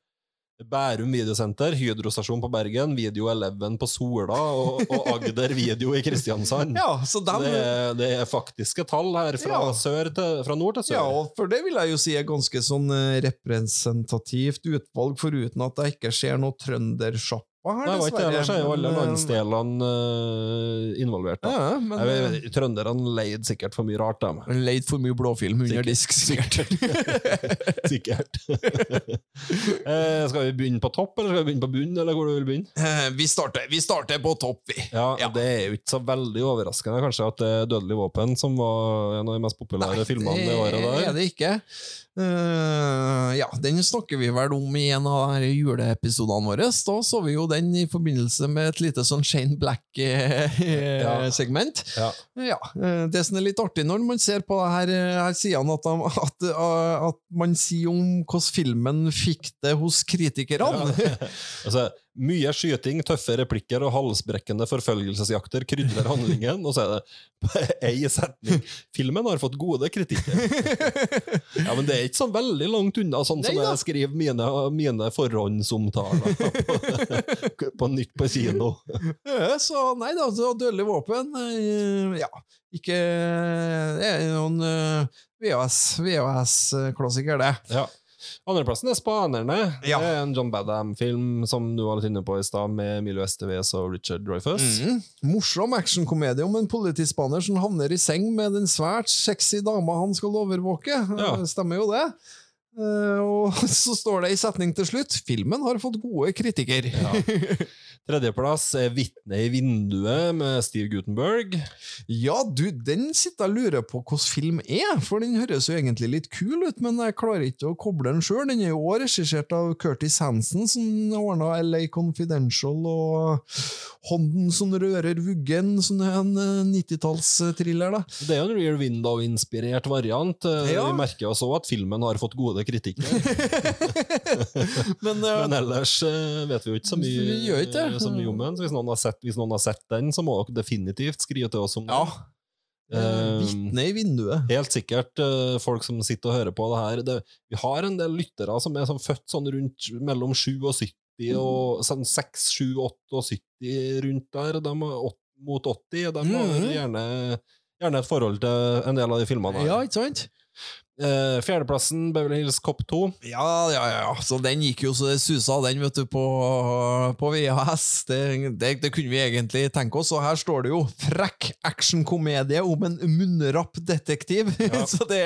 Bærum Videosenter, Hydrostasjon på Bergen, Video 11 på Sola og, og Agder Video i Kristiansand. Ja, dem, det, det er faktiske tall her fra, Ja. sør til, fra nord til sør. Ja, og for det vil jeg jo si er ganske sånn eh, representativt utvalg, foruten at jeg ikke ser noe trøndersjappa her, Nei, det var ikke det, ellers er jo alle eh, landsdelene eh, involvert. Ja, men eh, vet, trønderne leide sikkert for mye rart, dem. Leid for mye blåfilm under disk, sikkert. Sikkert. eh, skal vi begynne på topp, eller skal vi begynne på bunn, eller hvor du vil begynne? Eh, vi, starter, vi starter på topp, vi. Ja, Ja. Det er jo ikke så veldig overraskende kanskje at det er Dødelig våpen som var en av de mest populære filmene det året det der. er det ikke. Uh, ja, den snakker vi vel om i en av juleepisodene våre. Da så vi jo den i forbindelse med et lite sånn Shane Black-segment. Ja. Ja, ja. Det som er litt artig når man ser på det her, eh, her sidene, at, at, eh, at man sier om hvordan filmen fikk det hos kritikerne. Altså, mye skyting, tøffe replikker og halsbrekkende forfølgelsesjakter krydrer handlingen, og så er det ei setning. Filmen har fått gode kritikker. Ja, men det er ikke sånn veldig langt unna, sånn som jeg skriver mine, mine forhåndsomtaler på, på nytt på kino. Så nei da, så dødelig våpen eh, Ja, ikke Det er noen VHS-klassiker, VHS det. Ja. Andreplassen er Spanerne. Ja. Det er en John Badham-film som du var litt inne på i stad, med Emilio Estevez og Richard Dreyfus. Mm. Morsom actionkomedie om en politispanner som havner i seng med den svært sexy dama han skal overvåke. Ja. Eh, Stemmer jo det. Eh, og så står det i setning til slutt filmen har fått gode kritikker. Ja. Tredjeplass er 'Vitne i vinduet' med Steve Gutenberg. Ja, du, den sitter jeg lurer på hvilken film er, for den høres jo egentlig litt kul ut, men jeg klarer ikke å koble den sjøl. Den er jo også regissert av Curtis Hansen, som ordna LA Confidential, og Hånden som rører vuggen, som er en eh, 90-tallstriller, da. Det er jo en Rear Window-inspirert variant. Eh, Ja. Vi merker også at filmen har fått gode kritikker. Men, uh, Men ellers uh, vet vi jo ikke så mye, Vi gjør ikke så mye om den. Så hvis noen, har sett, hvis noen har sett den, så må dere definitivt skrive til oss om ja. den. Eh, Eh, Vitne i vinduet. Helt sikkert uh, folk som sitter og hører på det her. Det, vi har en del lyttere som er sånn født sånn rundt mellom 7 og sånn 6, 7, 8 og 70 rundt der. De er mot 80. De har Mhm. gjerne, gjerne et forhold til en del av de filmene her. Ja, ikke sant? Eh, fjerdeplassen, Beverly Hills Cop 2. Ja, ja, ja. Så den gikk jo så det susa, den, vet du, på, på VHS. Det, det, det kunne vi egentlig tenke oss. Og her står det jo 'frekk actionkomedie om en munnrapp detektiv'. Ja. så det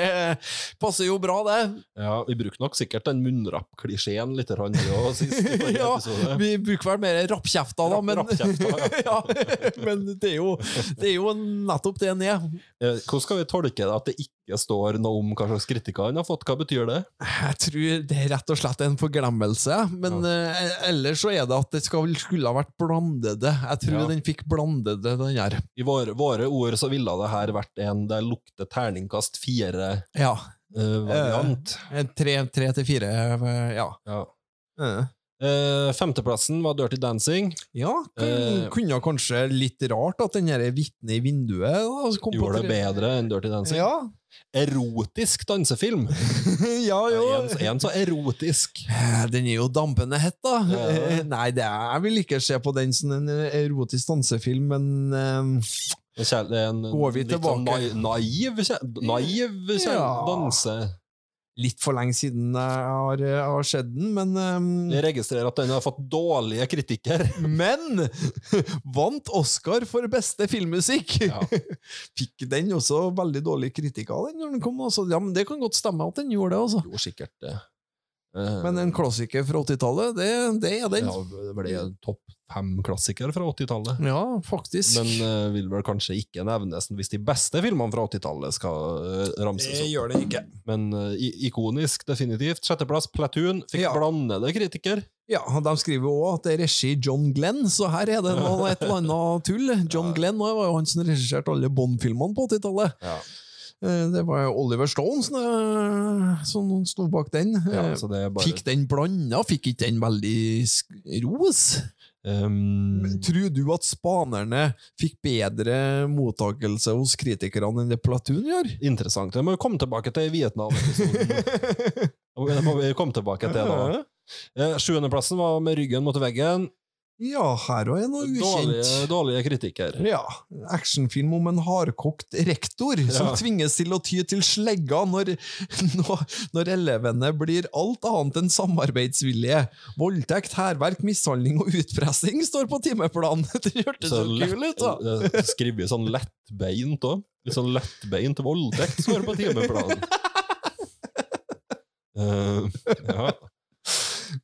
passer jo bra, det. Ja, Vi bruker nok sikkert den munnrapp-klisjeen litt vi også, sist Ja, episode. Vi bruker vel mer rappkjefta, da, men, ja, men det, er jo, det er jo nettopp det den er. Eh, Hvordan skal vi tolke det at det ikke står noe om hva slags kritikker han har fått? Hva betyr det? Jeg tror det er rett og slett en forglemmelse, men eh, ellers så er det at det skal, skulle ha vært blandede. Jeg tror Ja. den fikk blandede, den her. I våre, våre ord så ville det her vært en der lukter terningkast Ja. fire-variant. Uh, Tre, tre til fire, ja. ja. Eh. Eh, femteplassen var Dirty Dancing. Ja, kun, uh, kunne kanskje litt rart at den vitnet i vinduet da, Gjorde det bedre enn Dirty Dancing. Ja. Erotisk dansefilm. ja, jo. En, en så erotisk. Eh, Den er jo dampende hett, da. Ja. Eh, Nei, det er, jeg vil ikke se på den som en eh, erotisk dansefilm, men um Går vi sånn tilbake? nai- naiv, kjær- naiv Ja. danse. Litt for lenge siden har, jeg har sett den, men um, Jeg registrerer at den har fått dårlige kritikker. Men vant Oscar for beste filmmusikk! Ja. Fikk den også veldig dårlig kritikk av den når den kom. Også. Ja, men Det kan godt stemme at den gjorde det. altså. Jo, sikkert det. Uh, Men en klassiker fra 80-tallet, det, det er den. Ja, det ble topp fem-klassiker fra 80-tallet. Ja, faktisk. Men uh, vil vel kanskje ikke nevnes hvis de beste filmene fra 80-tallet skal uh, ramses det opp. gjør det ikke. Men uh, ikonisk, definitivt. Sjetteplass, Platoon. Fikk Ja. blandede kritiker. Ja, De skriver jo òg at det er regi John Glenn, så her er det noe, et eller annet tull. John Glenn var jo han som regisserte alle Bond-filmene på 80-tallet. Ja. Det var Oliver Stone som, sto bak den. Ja, så det bare Fikk den blanda? Fikk ikke den veldig ros? Um, Tror du at spanerne fikk bedre mottakelse hos kritikerne enn det Platoon gjør? Interessant. Det må vi komme tilbake til i Vietnam-episoden. Det må vi komme tilbake til da. Eh, Sjuendeplassen var med ryggen mot veggen. Ja, her òg er noe ukjent. dårlige kritikker. Ja, Actionfilm om en hardkokt rektor som tvinges til å ty til slegga når, når, elevene blir alt annet enn samarbeidsvillige. Voldtekt, hærverk, mishandling og utpressing står på timeplanen. Det hørtes så, kul ut, da! Skrevet sånn lettbeint òg. Litt sånn lettbeint voldtekt står på timeplanen. uh, ja.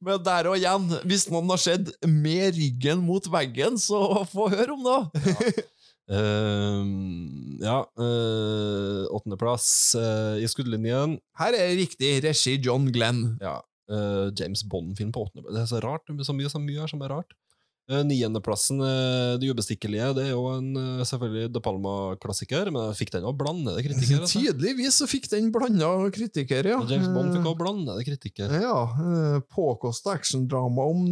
Men der og igjen, hvis noen har sett med ryggen mot veggen, så få høre om det! Eh, ja. uh, Åttendeplass uh, i skuddlinjen. Her er riktig regi John Glenn. Ja. eh, James Bond-film på åttendeplass. Det er så rart. Så mye, så mye her som er rart. Eh, Niendeplassen, eh, Det ubestikkelige, det er jo en eh, selvfølgelig De Palma-klassiker, men fikk den òg blandede kritikker. Altså. Tydeligvis så fikk den blanda kritikere, ja. James Bond fikk også blandede kritikker. Ja, påkosta actiondrama om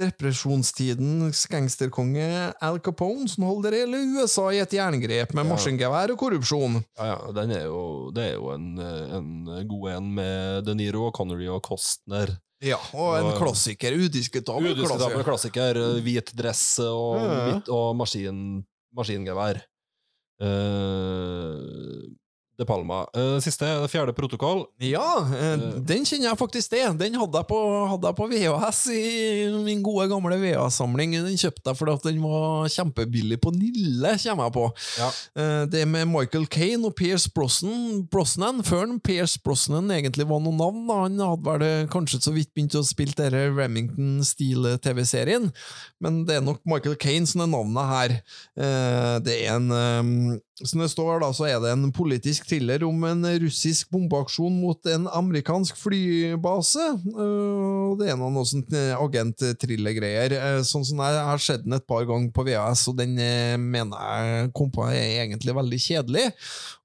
depresjonstidens gangsterkonge Al Capone som holder hele USA i et jerngrep med Ja. maskingevær og korrupsjon. Ja, ja, den er jo, det er jo en, en god en med De Niro, Connery og Costner. Ja, og en og, klassiker. Udiskutabel Udiskutabel klassiker. klassiker. eh, Hvit dress og, Ja. hvitt, og maskin, maskingevær. Eh, De Palma. Eh, siste, fjerde protokoll. Ja, eh, den kjenner jeg faktisk det. Den hadde jeg på, hadde jeg på VHS i min gode gamle VHS-samling. Den kjøpte jeg fordi at den var kjempebillig på Nille, kommer jeg på. Ja. Eh, Det med Michael Kane og Pierce Brosnan, Brosnan før han Pierce Brosnan egentlig var noe navn. Han hadde vel eh, kanskje så vidt begynt å spille denne Remington-stil-TV-serien, men det er nok Michael Kane som er navnet her. Eh, Det er en eh, Som det står, da, så er det en politisk thriller om en russisk bombeaksjon mot en amerikansk flybase. Eh, Og det er noen sånt eh, agent-thriller-greier. Eh, Sånn som jeg har sett den et par ganger på VHS, og den mener jeg kom på er egentlig veldig kjedelig.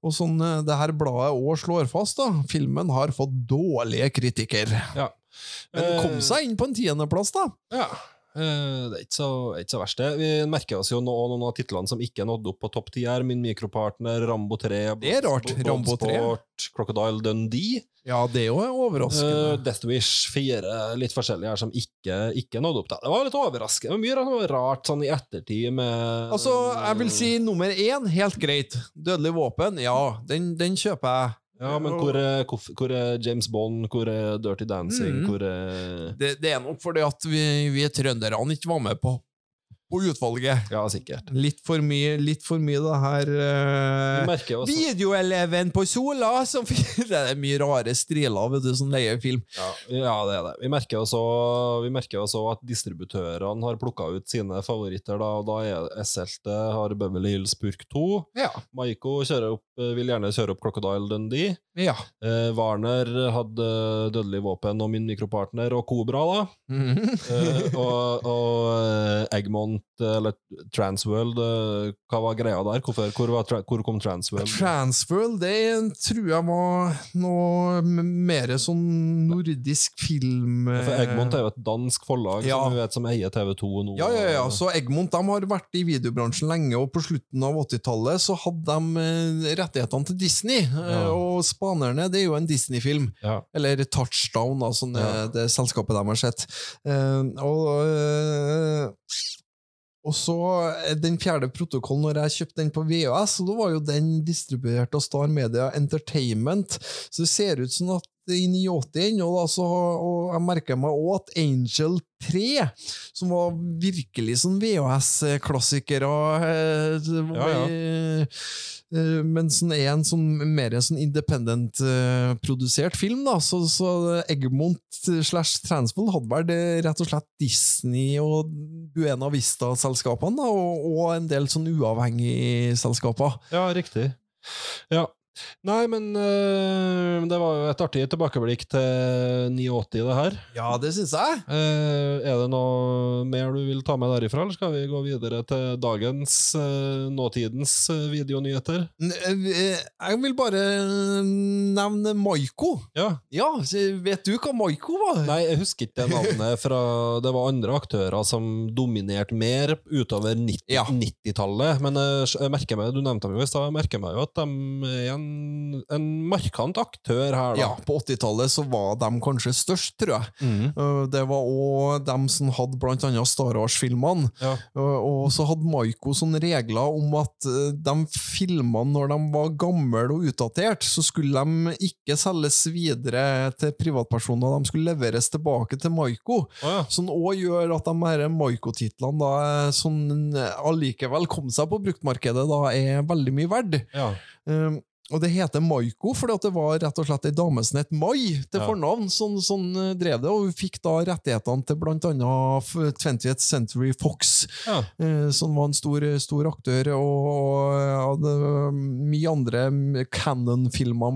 Og sånn det her bladet òg slår fast, da. Filmen har fått dårlige kritikker. Ja. Men kom seg inn på en tiendeplass, da. Ja. Eh, Det er ikke så, ikke så verst, det. Vi merker oss jo nå noen av titlene som ikke nådde opp på topp ti her. Min mikropartner, Rambo 3, Det er rart, Rambo 3. Bloodsport, Crocodile Dundee, Ja, det er jo eh, overraskende. Death Wish, 4, litt forskjellige her som ikke, ikke nådde opp. Da. Det var litt overraskende. Mye rart sånn i ettertid med Altså, jeg vil si nummer én, helt greit. Dødelig våpen, ja, den, den kjøper jeg. Ja, men hvor er, hvor er James Bond? Hvor er Dirty Dancing? mm. Hvor er Det, det er nok fordi at vi, vi trønderne ikke var med på, på utvalget. Ja, sikkert. Litt for mye, litt for mye det her uh, Videoeleven på Sola! Som, det er mye rare striler vet du, som leier film. Ja, ja, det er det. Vi merker også, vi merker også at distributørene har plukka ut sine favoritter. Da, og da er SLT har Beverly Hills Purk 2. Ja. Maiko opp, eh, vil gjerne kjøre opp Crocodile Dundee. ja. Eh, Warner hadde Dødelig våpen og Min mikropartner og Kobra, da. Mhm. Eh, og og eh, Egmont, eller Transworld, eh, hva var greia der? Hvorfor, hvor, var, hvor kom Transworld? Transworld, det tror jeg var noe mer sånn nordisk film For Egmont er jo et dansk forlag Ja. som vet som eier TV2 nå. Ja, ja, ja. Så Egmont de har vært i videobransjen lenge, og på slutten av 80-tallet så hadde de eh, rettighetene til Disney. eh, Ja. Og Spanerne det er jo en Disney-film. Eller Touchdown, da, sånn, det, selskapet de har sett. Eh, og eh, og så eh, Den fjerde protokollen, når jeg kjøpte den på VHS, så da var jo den distribuert av Star Media Entertainment. Så det ser ut som at i 89 ennå, da, og jeg merker meg òg at Angel 3, som var virkelig sånn VHS-klassikere eh, Ja, ja. eh, Men som er en sånn mer en sånn independent-produsert film, da. Så, så Egmont slash Transvold hadde vel det rett og slett Disney og Buena Vista-selskapene, og, og en del sånn uavhengige selskaper. Ja, riktig. Ja. Nei, men øh, det var jo et artig tilbakeblikk til 89, det her. Ja, det syns jeg. Eh, er det noe mer du vil ta med derifra, eller skal vi gå videre til dagens, eh, nåtidens eh, videonyheter? Jeg vil bare nevne Maiko. Ja. Ja, vet du hva Maiko var? Nei, jeg husker ikke det navnet fra Det var andre aktører som dominerte mer utover 90 Ja. 90-tallet. Men jeg, merker meg, du nevnte dem jo i stad, jeg merker meg jo at de er en, markant aktør her, da. Ja, på 80-tallet så var de kanskje størst, tror jeg. Uh, Det var òg dem som hadde blant annet Star Wars-filmene. Ja. Uh, Og så hadde Maiko sånne regler om at uh, de filmene, når de var gamle og utdatert, så skulle de ikke selges videre til privatpersoner, de skulle leveres tilbake til Maiko. Oh, ja. Som òg gjør at de her Maiko-titlene sånn allikevel kom seg på bruktmarkedet, da er veldig mye verdt. ja. Um, og det heter Maiko fordi at det var rett og slett ei dame som het Mai til fornavn. Sånn, sånn eh, drev det, og hun fikk da rettighetene til F- 20th Century Fox, ja. eh, som var en stor, stor aktør, og, hadde mye andre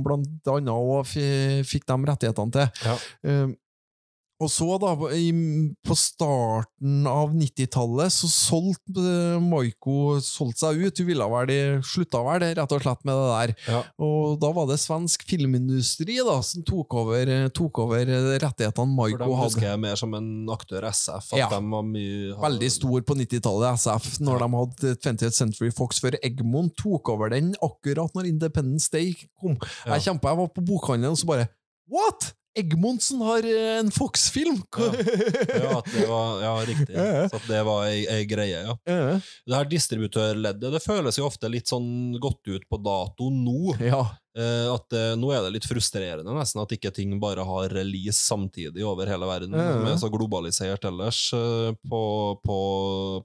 blant annet, og fikk de rettighetene til. Ja. Og så, da, på starten av 90-tallet, så solgte eh, Maiko solgte seg ut. Hun ville vel, slutta vel rett og slett med det der. Ja. Og da var det svensk filmindustri da, som tok over, tok over rettighetene For Maiko dem husker jeg mer som en aktør SF. At Ja. de mye Veldig stor på 90-tallet, SF, når de hadde 20th Century Fox, før Egmont tok over den akkurat når Independence Day kom. Ja. Jeg kjempa, jeg var på bokhandelen og så bare What?! Egmonsen har eh, en Fox-film! Ja, Ja, var, ja riktig. Så at det var ei, ei greie, ja. Det her distributørleddet det føles jo ofte litt sånn gått ut på dato nå. ja. Eh, at eh, Nå er det litt frustrerende nesten at ikke ting bare har release samtidig over hele verden. Som er så globalisert ellers eh, på, på,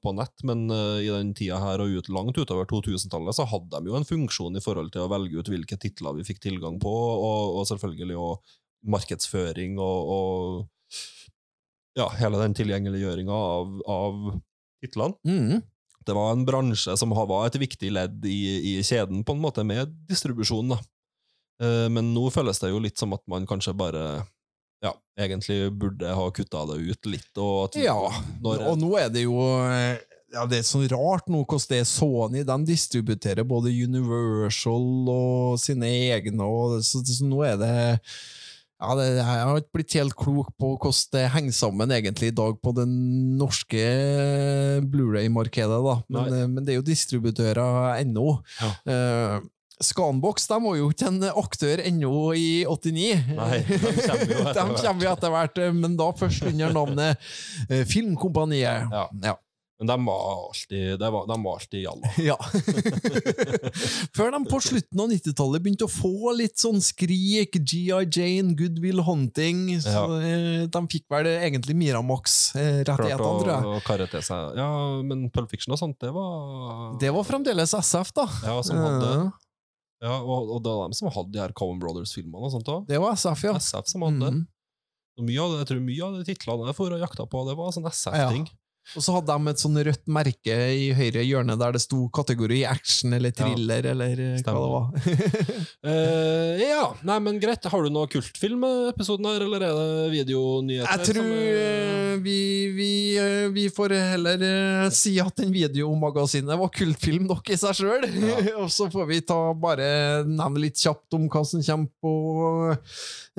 på nett. Men eh, i den tida her og ut, langt utover 2000-tallet så hadde de jo en funksjon i forhold til å velge ut hvilke titler vi fikk tilgang på, og, og selvfølgelig også markedsføring og, og ja, hele den tilgjengeliggjøringa av, av titlene. Mm. Det var en bransje som var et viktig ledd i, i kjeden, på en måte, med distribusjon. Da. Eh, Men nå føles det jo litt som at man kanskje bare ja, egentlig burde ha kutta det ut litt. Og Ja, og nå er det jo eh, ja, Det er sånn rart nå hvordan det er Sony. De distributerer både Universal og sine egne, og så, så nå er det ja, det, Jeg har ikke blitt helt klok på hvordan det henger sammen egentlig i dag på det norske Blu-ray-markedet, da. Men, eh, men det er jo distributører ennå. Ja. Uh, Scanbox de var jo ikke en aktør ennå i 89. Nei, de kommer jo etter hvert. kommer jo etter hvert, eh, men da først under navnet eh, Filmkompaniet. Ja. Ja. Men de var alltid, de var, de var alltid jalla. Ja. Før de på slutten av 90-tallet begynte å få litt sånn skrik, GI Jane, Good Will Hunting, så ja. de fikk vel egentlig Miramax eh, Klart tror jeg. å karre til seg. Ja, men Pulp Fiction og sånt, det var Det var fremdeles SF, da. Ja, som hadde Eh, ja, og, og det var dem som hadde de her Coen Brothers-filmene og sånt da. Det var SF, ja. SF som hadde. Mm. Mye av det, jeg tror mye av de titlene jeg for og jakta på, det var sånn SF-ting. Og så hadde de et sånn rødt merke i høyre hjørne der det sto kategori action eller thriller, eller Stemmer. hva det var. uh, ja, nei, men greit. Har du noe kultfilm-episoden her, eller er det videonyheter? Jeg tror er- eh, vi, vi, eh, vi får heller eh, si at den videomagasinet var kultfilm nok i seg sjøl. Og så får vi ta bare nevne litt kjapt om hva som kommer på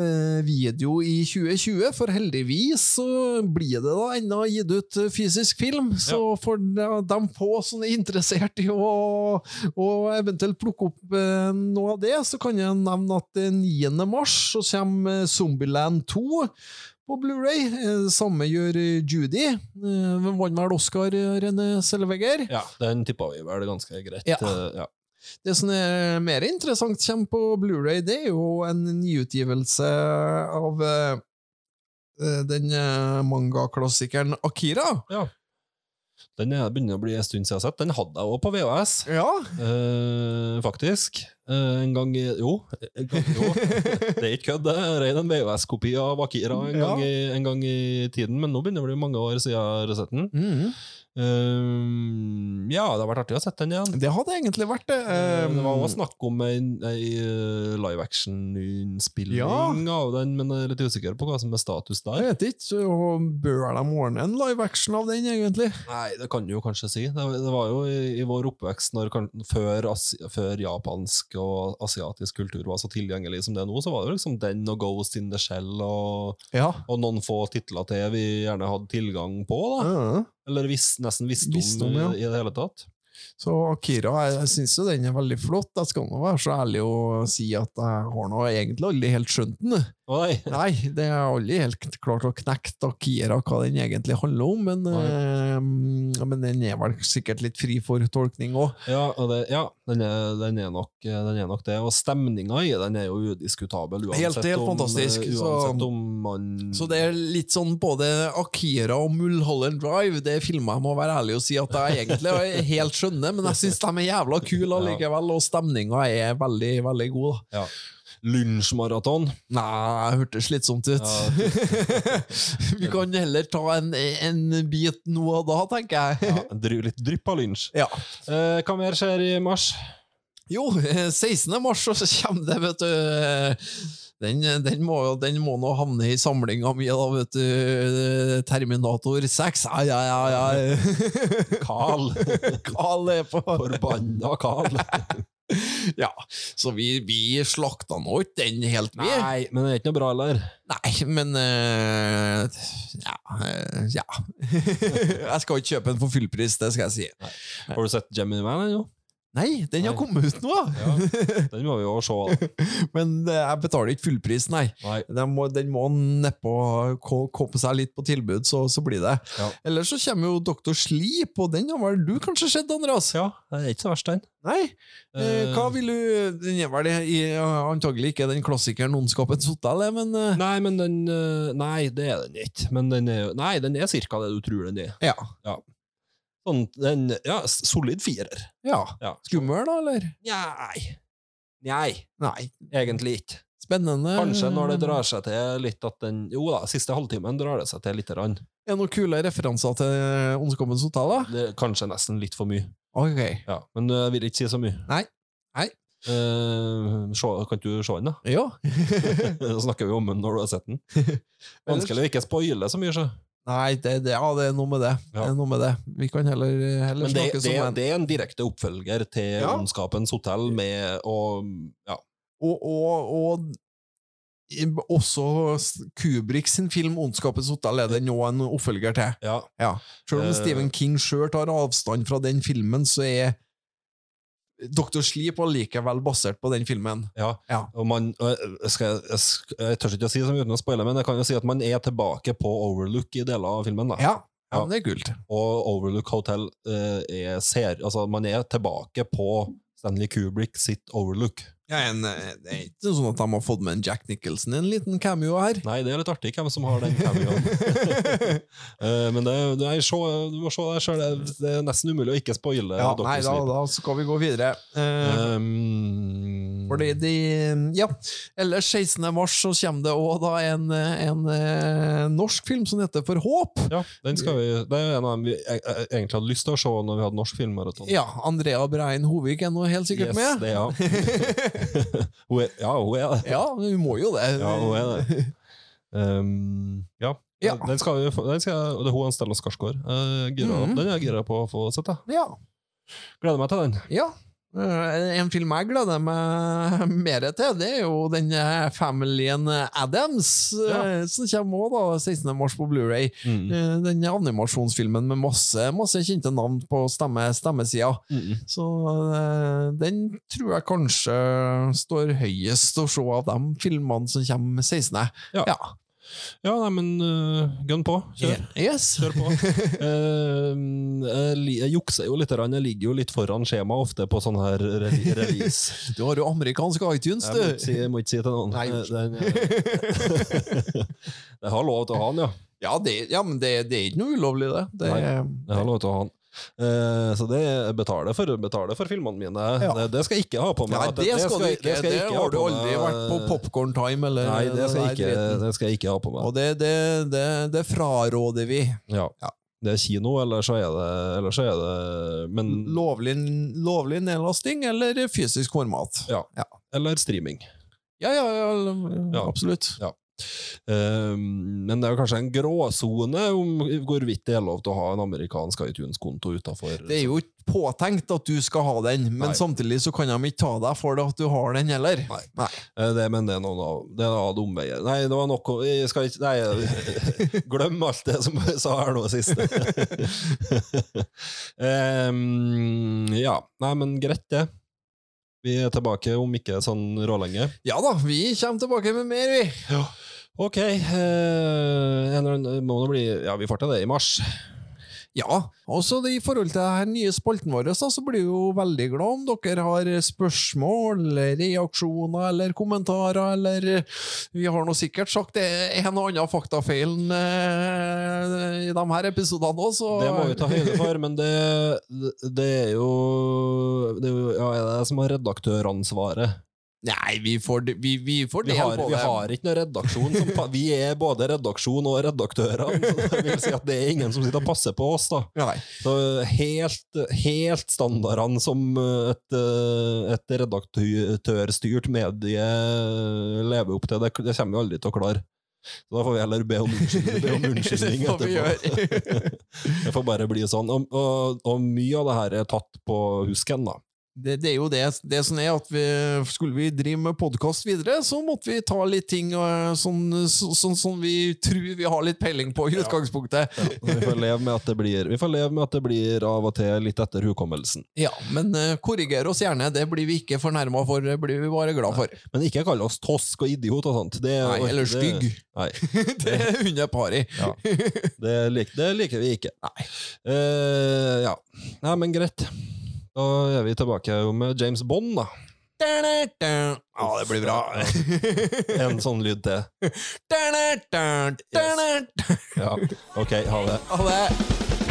uh, video i 2020, for heldigvis så blir det da ennå gitt ut eh, fysisk film. Så får de, de få som er interessert i å, å eventuelt plukke opp eh, noe av det, så kan jeg nevne at eh, 9. mars så kommer eh, Zombieland 2 på Blu-ray. Eh, Samme gjør Judy. Eh, Vant vel Oscar, René Selvegger. Ja, den tippa vi vel ganske greit. Ja. ja. Det som er mer interessant kommer på Blu-ray, det er jo en nyutgivelse av den eh, mangaklassikeren Akira. Ja. Den er, begynner å bli en stund siden jeg har sett. Den hadde jeg òg på VHS, Ja. eh, faktisk. Eh, en gang Jo, en gang, jo. det er ikke kødd, det. Rein en VHS-kopi av Akira en, Ja. gang i, en gang i tiden, men nå begynner det å bli mange år siden jeg har sett den. Mhm. Eh, ja, det har vært artig å sette den igjen. Det hadde egentlig vært det. Um, Det var Um, også snakk om en, en live action-innspilling Ja. av den, men jeg er litt usikker på hva som er status der. Jeg vet ikke, så bør de ordne en live action av den, egentlig? Nei, det kan du jo kanskje si. Det, det var jo i, i vår oppvekst, når, før, før japansk og asiatisk kultur var så tilgjengelig som det er nå, så var det jo liksom den og Ghost in the Shell og, Ja. og noen få titler til vi gjerne hadde tilgang på. da. Ja. Eller visst, nesten visste om, ja. i det hele tatt. Så Akira, jeg, syns jo den er veldig flott. Jeg skal nå være så ærlig å si at jeg har nå egentlig aldri helt skjønt den. Oi. nei! Det er aldri helt klart å knekke Akira hva den egentlig handler om, men, eh, men den er vel sikkert litt fri for tolkning òg. Ja, ja den, er, den, er nok, den er nok det. Og stemninga i den er jo udiskutabel, uansett, Helt- helt om, fantastisk, så- om man Så det er litt sånn både Akira og Mulholland Drive, det er filmer jeg må være ærlig og si at jeg egentlig helt skjønner, men jeg syns de er jævla kule allikevel, og stemninga er veldig, veldig god. da. ja. Lunsjmaraton. Nei, jeg hørtes slitsomt ut. Ja, Vi kan heller ta en, en bit nå og da, tenker jeg. Ja, litt drypp av lunsj. Ja. Eh, hva mer skjer i mars? Jo, eh, 16. mars så kommer det, vet du den, den, må, den må nå havne i samlinga mi, da, vet du. Terminator 6. Ai, ai, ai, ai. Carl. Carl er på Forbanna Carl. Ja, så vi, vi slakta nå ikke den helt, vi. Nei, men det er ikke noe bra, eller? Nei, men uh, Ja. eh, ja. jeg skal ikke kjøpe den for fullpris, det skal jeg si. Har du sett Gemini Man ennå? Nei, den har Nei. kommet ut nå! Ja, den må vi jo se. Men eh, jeg betaler ikke fullpris, nei. Nei. Den må, den må nedpå komme seg litt på tilbud, så, så blir det. Ja. Ellers så kommer jo Dr. Sleep, og den har vel du kanskje sett, Andreas? Ja, det er ikke så verst, den. Nei? Eh, Eh. hva vil du Den er vel antagelig ikke den klassikeren Ondskapens hotell, eh, men uh... Nei, men den eh, Nei, det er den ikke. Men den er Nei, den er cirka det du tror den er. Ja. ja. Sånn, den, ja, solid firer. ja. Ja. Skummel, da, eller? Nei. Nei, Nei. egentlig ikke. Spennende. Kanskje når det drar seg til litt at den Jo da, siste halvtimen drar det seg til lite grann. Er det noen kule referanser til Ondskapens hotell, da? Det kanskje nesten litt for mye. Ok. Ja, men jeg vil ikke si så mye. Nei. Nei. Eh, se, kan du se den, da? Ja. Da snakker vi om den når du har sett den. Vanskelig å ikke spoile så mye, så. Nei, det, det, ja, det er noe med det. Ja. det, er noe med det. Vi kan heller, heller det, snakke det, som en det er en direkte oppfølger til Ja. Ondskapens hotell med og Ja. Og, og, og også Kubrick sin film 'Ondskapens hotell' er det nå en oppfølger til. ja. Ja. Selv om Eh. Stephen King sjøl tar avstand fra den filmen, så er Dr. Sleep allikevel basert på den filmen. Ja, Ja. og man jeg, skal, jeg, jeg tør ikke å si det uten å spoile, men jeg kan jo si at man er tilbake på Overlook i deler av filmen. da. Ja, ja det er kult. Og Overlook Hotel eh, er ser, altså man er tilbake på Stanley Kubrick sitt Overlook. Ja, en, eh, det er ikke sånn at de har fått med en Jack Nicholson i en liten cameo her. Nei, det er litt artig hvem som har den cameoen. Eh, men det, nei, så, du må se deg sjøl. Det, det er nesten umulig å ikke spoile. Ja, nei, da, da skal vi gå videre. Um, Fordi de Ja, ellers 16. mars så kommer det òg da en, en, eh, norsk film som heter For håp. ja, den skal vi, det er en av dem vi e- e- egentlig hadde lyst til å se når vi hadde norsk filmmaraton. Ja, Andrea Brein Hovig er nå helt sikkert yes, med. Det, ja. hun er, ja, hun er det. Ja, hun må jo det. Ja, hun er det. Um, ja. Ja. Den skal vi få, den skal, det er hun Stella Skarsgård. Uh, gira, Mhm. Den er jeg gira på å få sett. Ja. Gleder meg til den. ja. Eh, En film jeg gleder meg mer til, det er jo den eh, familien Adams, eh, Ja. som kommer også da 16. mars på Blu-ray. Mm. Den animasjonsfilmen med masse, masse kjente navn på stemme, stemmesida. Mm. Så den tror jeg kanskje står høyest å se av de filmene som kommer 16. Ja. Ja. Ja, nei, men uh, gunn på. Kjør. Yes. Kjør på. uh, jeg, jukser jo litt. Jeg ligger jo litt foran skjema ofte på sånn her re release. Du har jo amerikansk iTunes, Jeg må ikke si, jeg må ikke si til noen. Nei. Den, jeg har lov til å ha den, ja. Ja, det, ja men det, det er ikke noe ulovlig, det. det Nei. Jeg har lov til å ha den. Eh, så det betaler for, betaler for filmene mine. Ja. Det, det skal jeg ikke ha på meg. Nei, det, det skal du ikke. det skal jeg Det ikke har du aldri vært på Popcorn Time eller Nei, det skal, jeg ikke, det skal jeg ikke ha på meg. Og det, det, det, det fraråder vi. Ja. Ja. Det er kino, eller så er det, eller så er det Men Lovlig, lovlig nedlasting eller fysisk format. Ja. Ja. Eller streaming. Ja, ja, ja, Ja. absolutt. Eh, men det er jo kanskje en gråsone om hvorvidt det er lov til å ha en amerikansk iTunes-konto utafor. Det er jo ikke påtenkt at du skal ha den, men Nei. samtidig så kan de ikke ta deg for det at du har den heller. Nei. Nei. Eh, Det, men det er noen av, det er av omveier. Nei, det var nok jeg skal ikke, Nei, glem alt det som jeg sa her nå sist. um, ja. Nei, men greit, det. Vi er tilbake om ikke sånn rålenge. Ja da, vi kommer tilbake med mer, vi. Ja. Ok. Eh, en må det bli Ja, vi får til det i mars. Ja, også i forhold til den nye spalten vår, så blir vi jo veldig glad om dere har spørsmål, reaksjoner eller kommentarer, eller Vi har nå sikkert sagt en og annen faktafeil eh, i de her episodene òg, så Det må vi ta høyde for, men det, det er jo det er jo ja, jeg som har redaktøransvaret. Nei, vi får, vi, vi får del har, på vi har ikke noen redaksjon. Som, vi er både redaksjon og redaktører. Så det vil si at det er ingen som sitter og passer på oss. da. Nei. Så helt, helt standardene som et, eh, et redaktørstyrt medie lever opp til, det, det kommer vi aldri til å klare. Så da får vi heller be om unnskyldning, be om unnskyldning Det etterpå. det får bare bli sånn. Og, og, og mye av det her er tatt på husken, da. Det, det er jo det, det som er at vi, skulle vi drive med podkast videre, så måtte vi ta litt ting eh, sånn så- sånn som vi tror vi har litt peiling på i utgangspunktet. Vi får leve med at det blir, vi får leve med at det blir av og til litt etter hukommelsen. Ja, men uh, korriger oss gjerne, det blir vi ikke fornærma for, det blir vi bare glad for. Men ikke kall oss tosk og idiot og sånt. Det, Nei, eller stygg. Nei, Det er under pari. ja. det, lik, det liker vi ikke. Nei. Uh, ja. Nei, men greit. Da er vi tilbake med James Bond, da. Ja, det blir bra. En sånn lyd til. Ja. Ok, ha det. Ha det.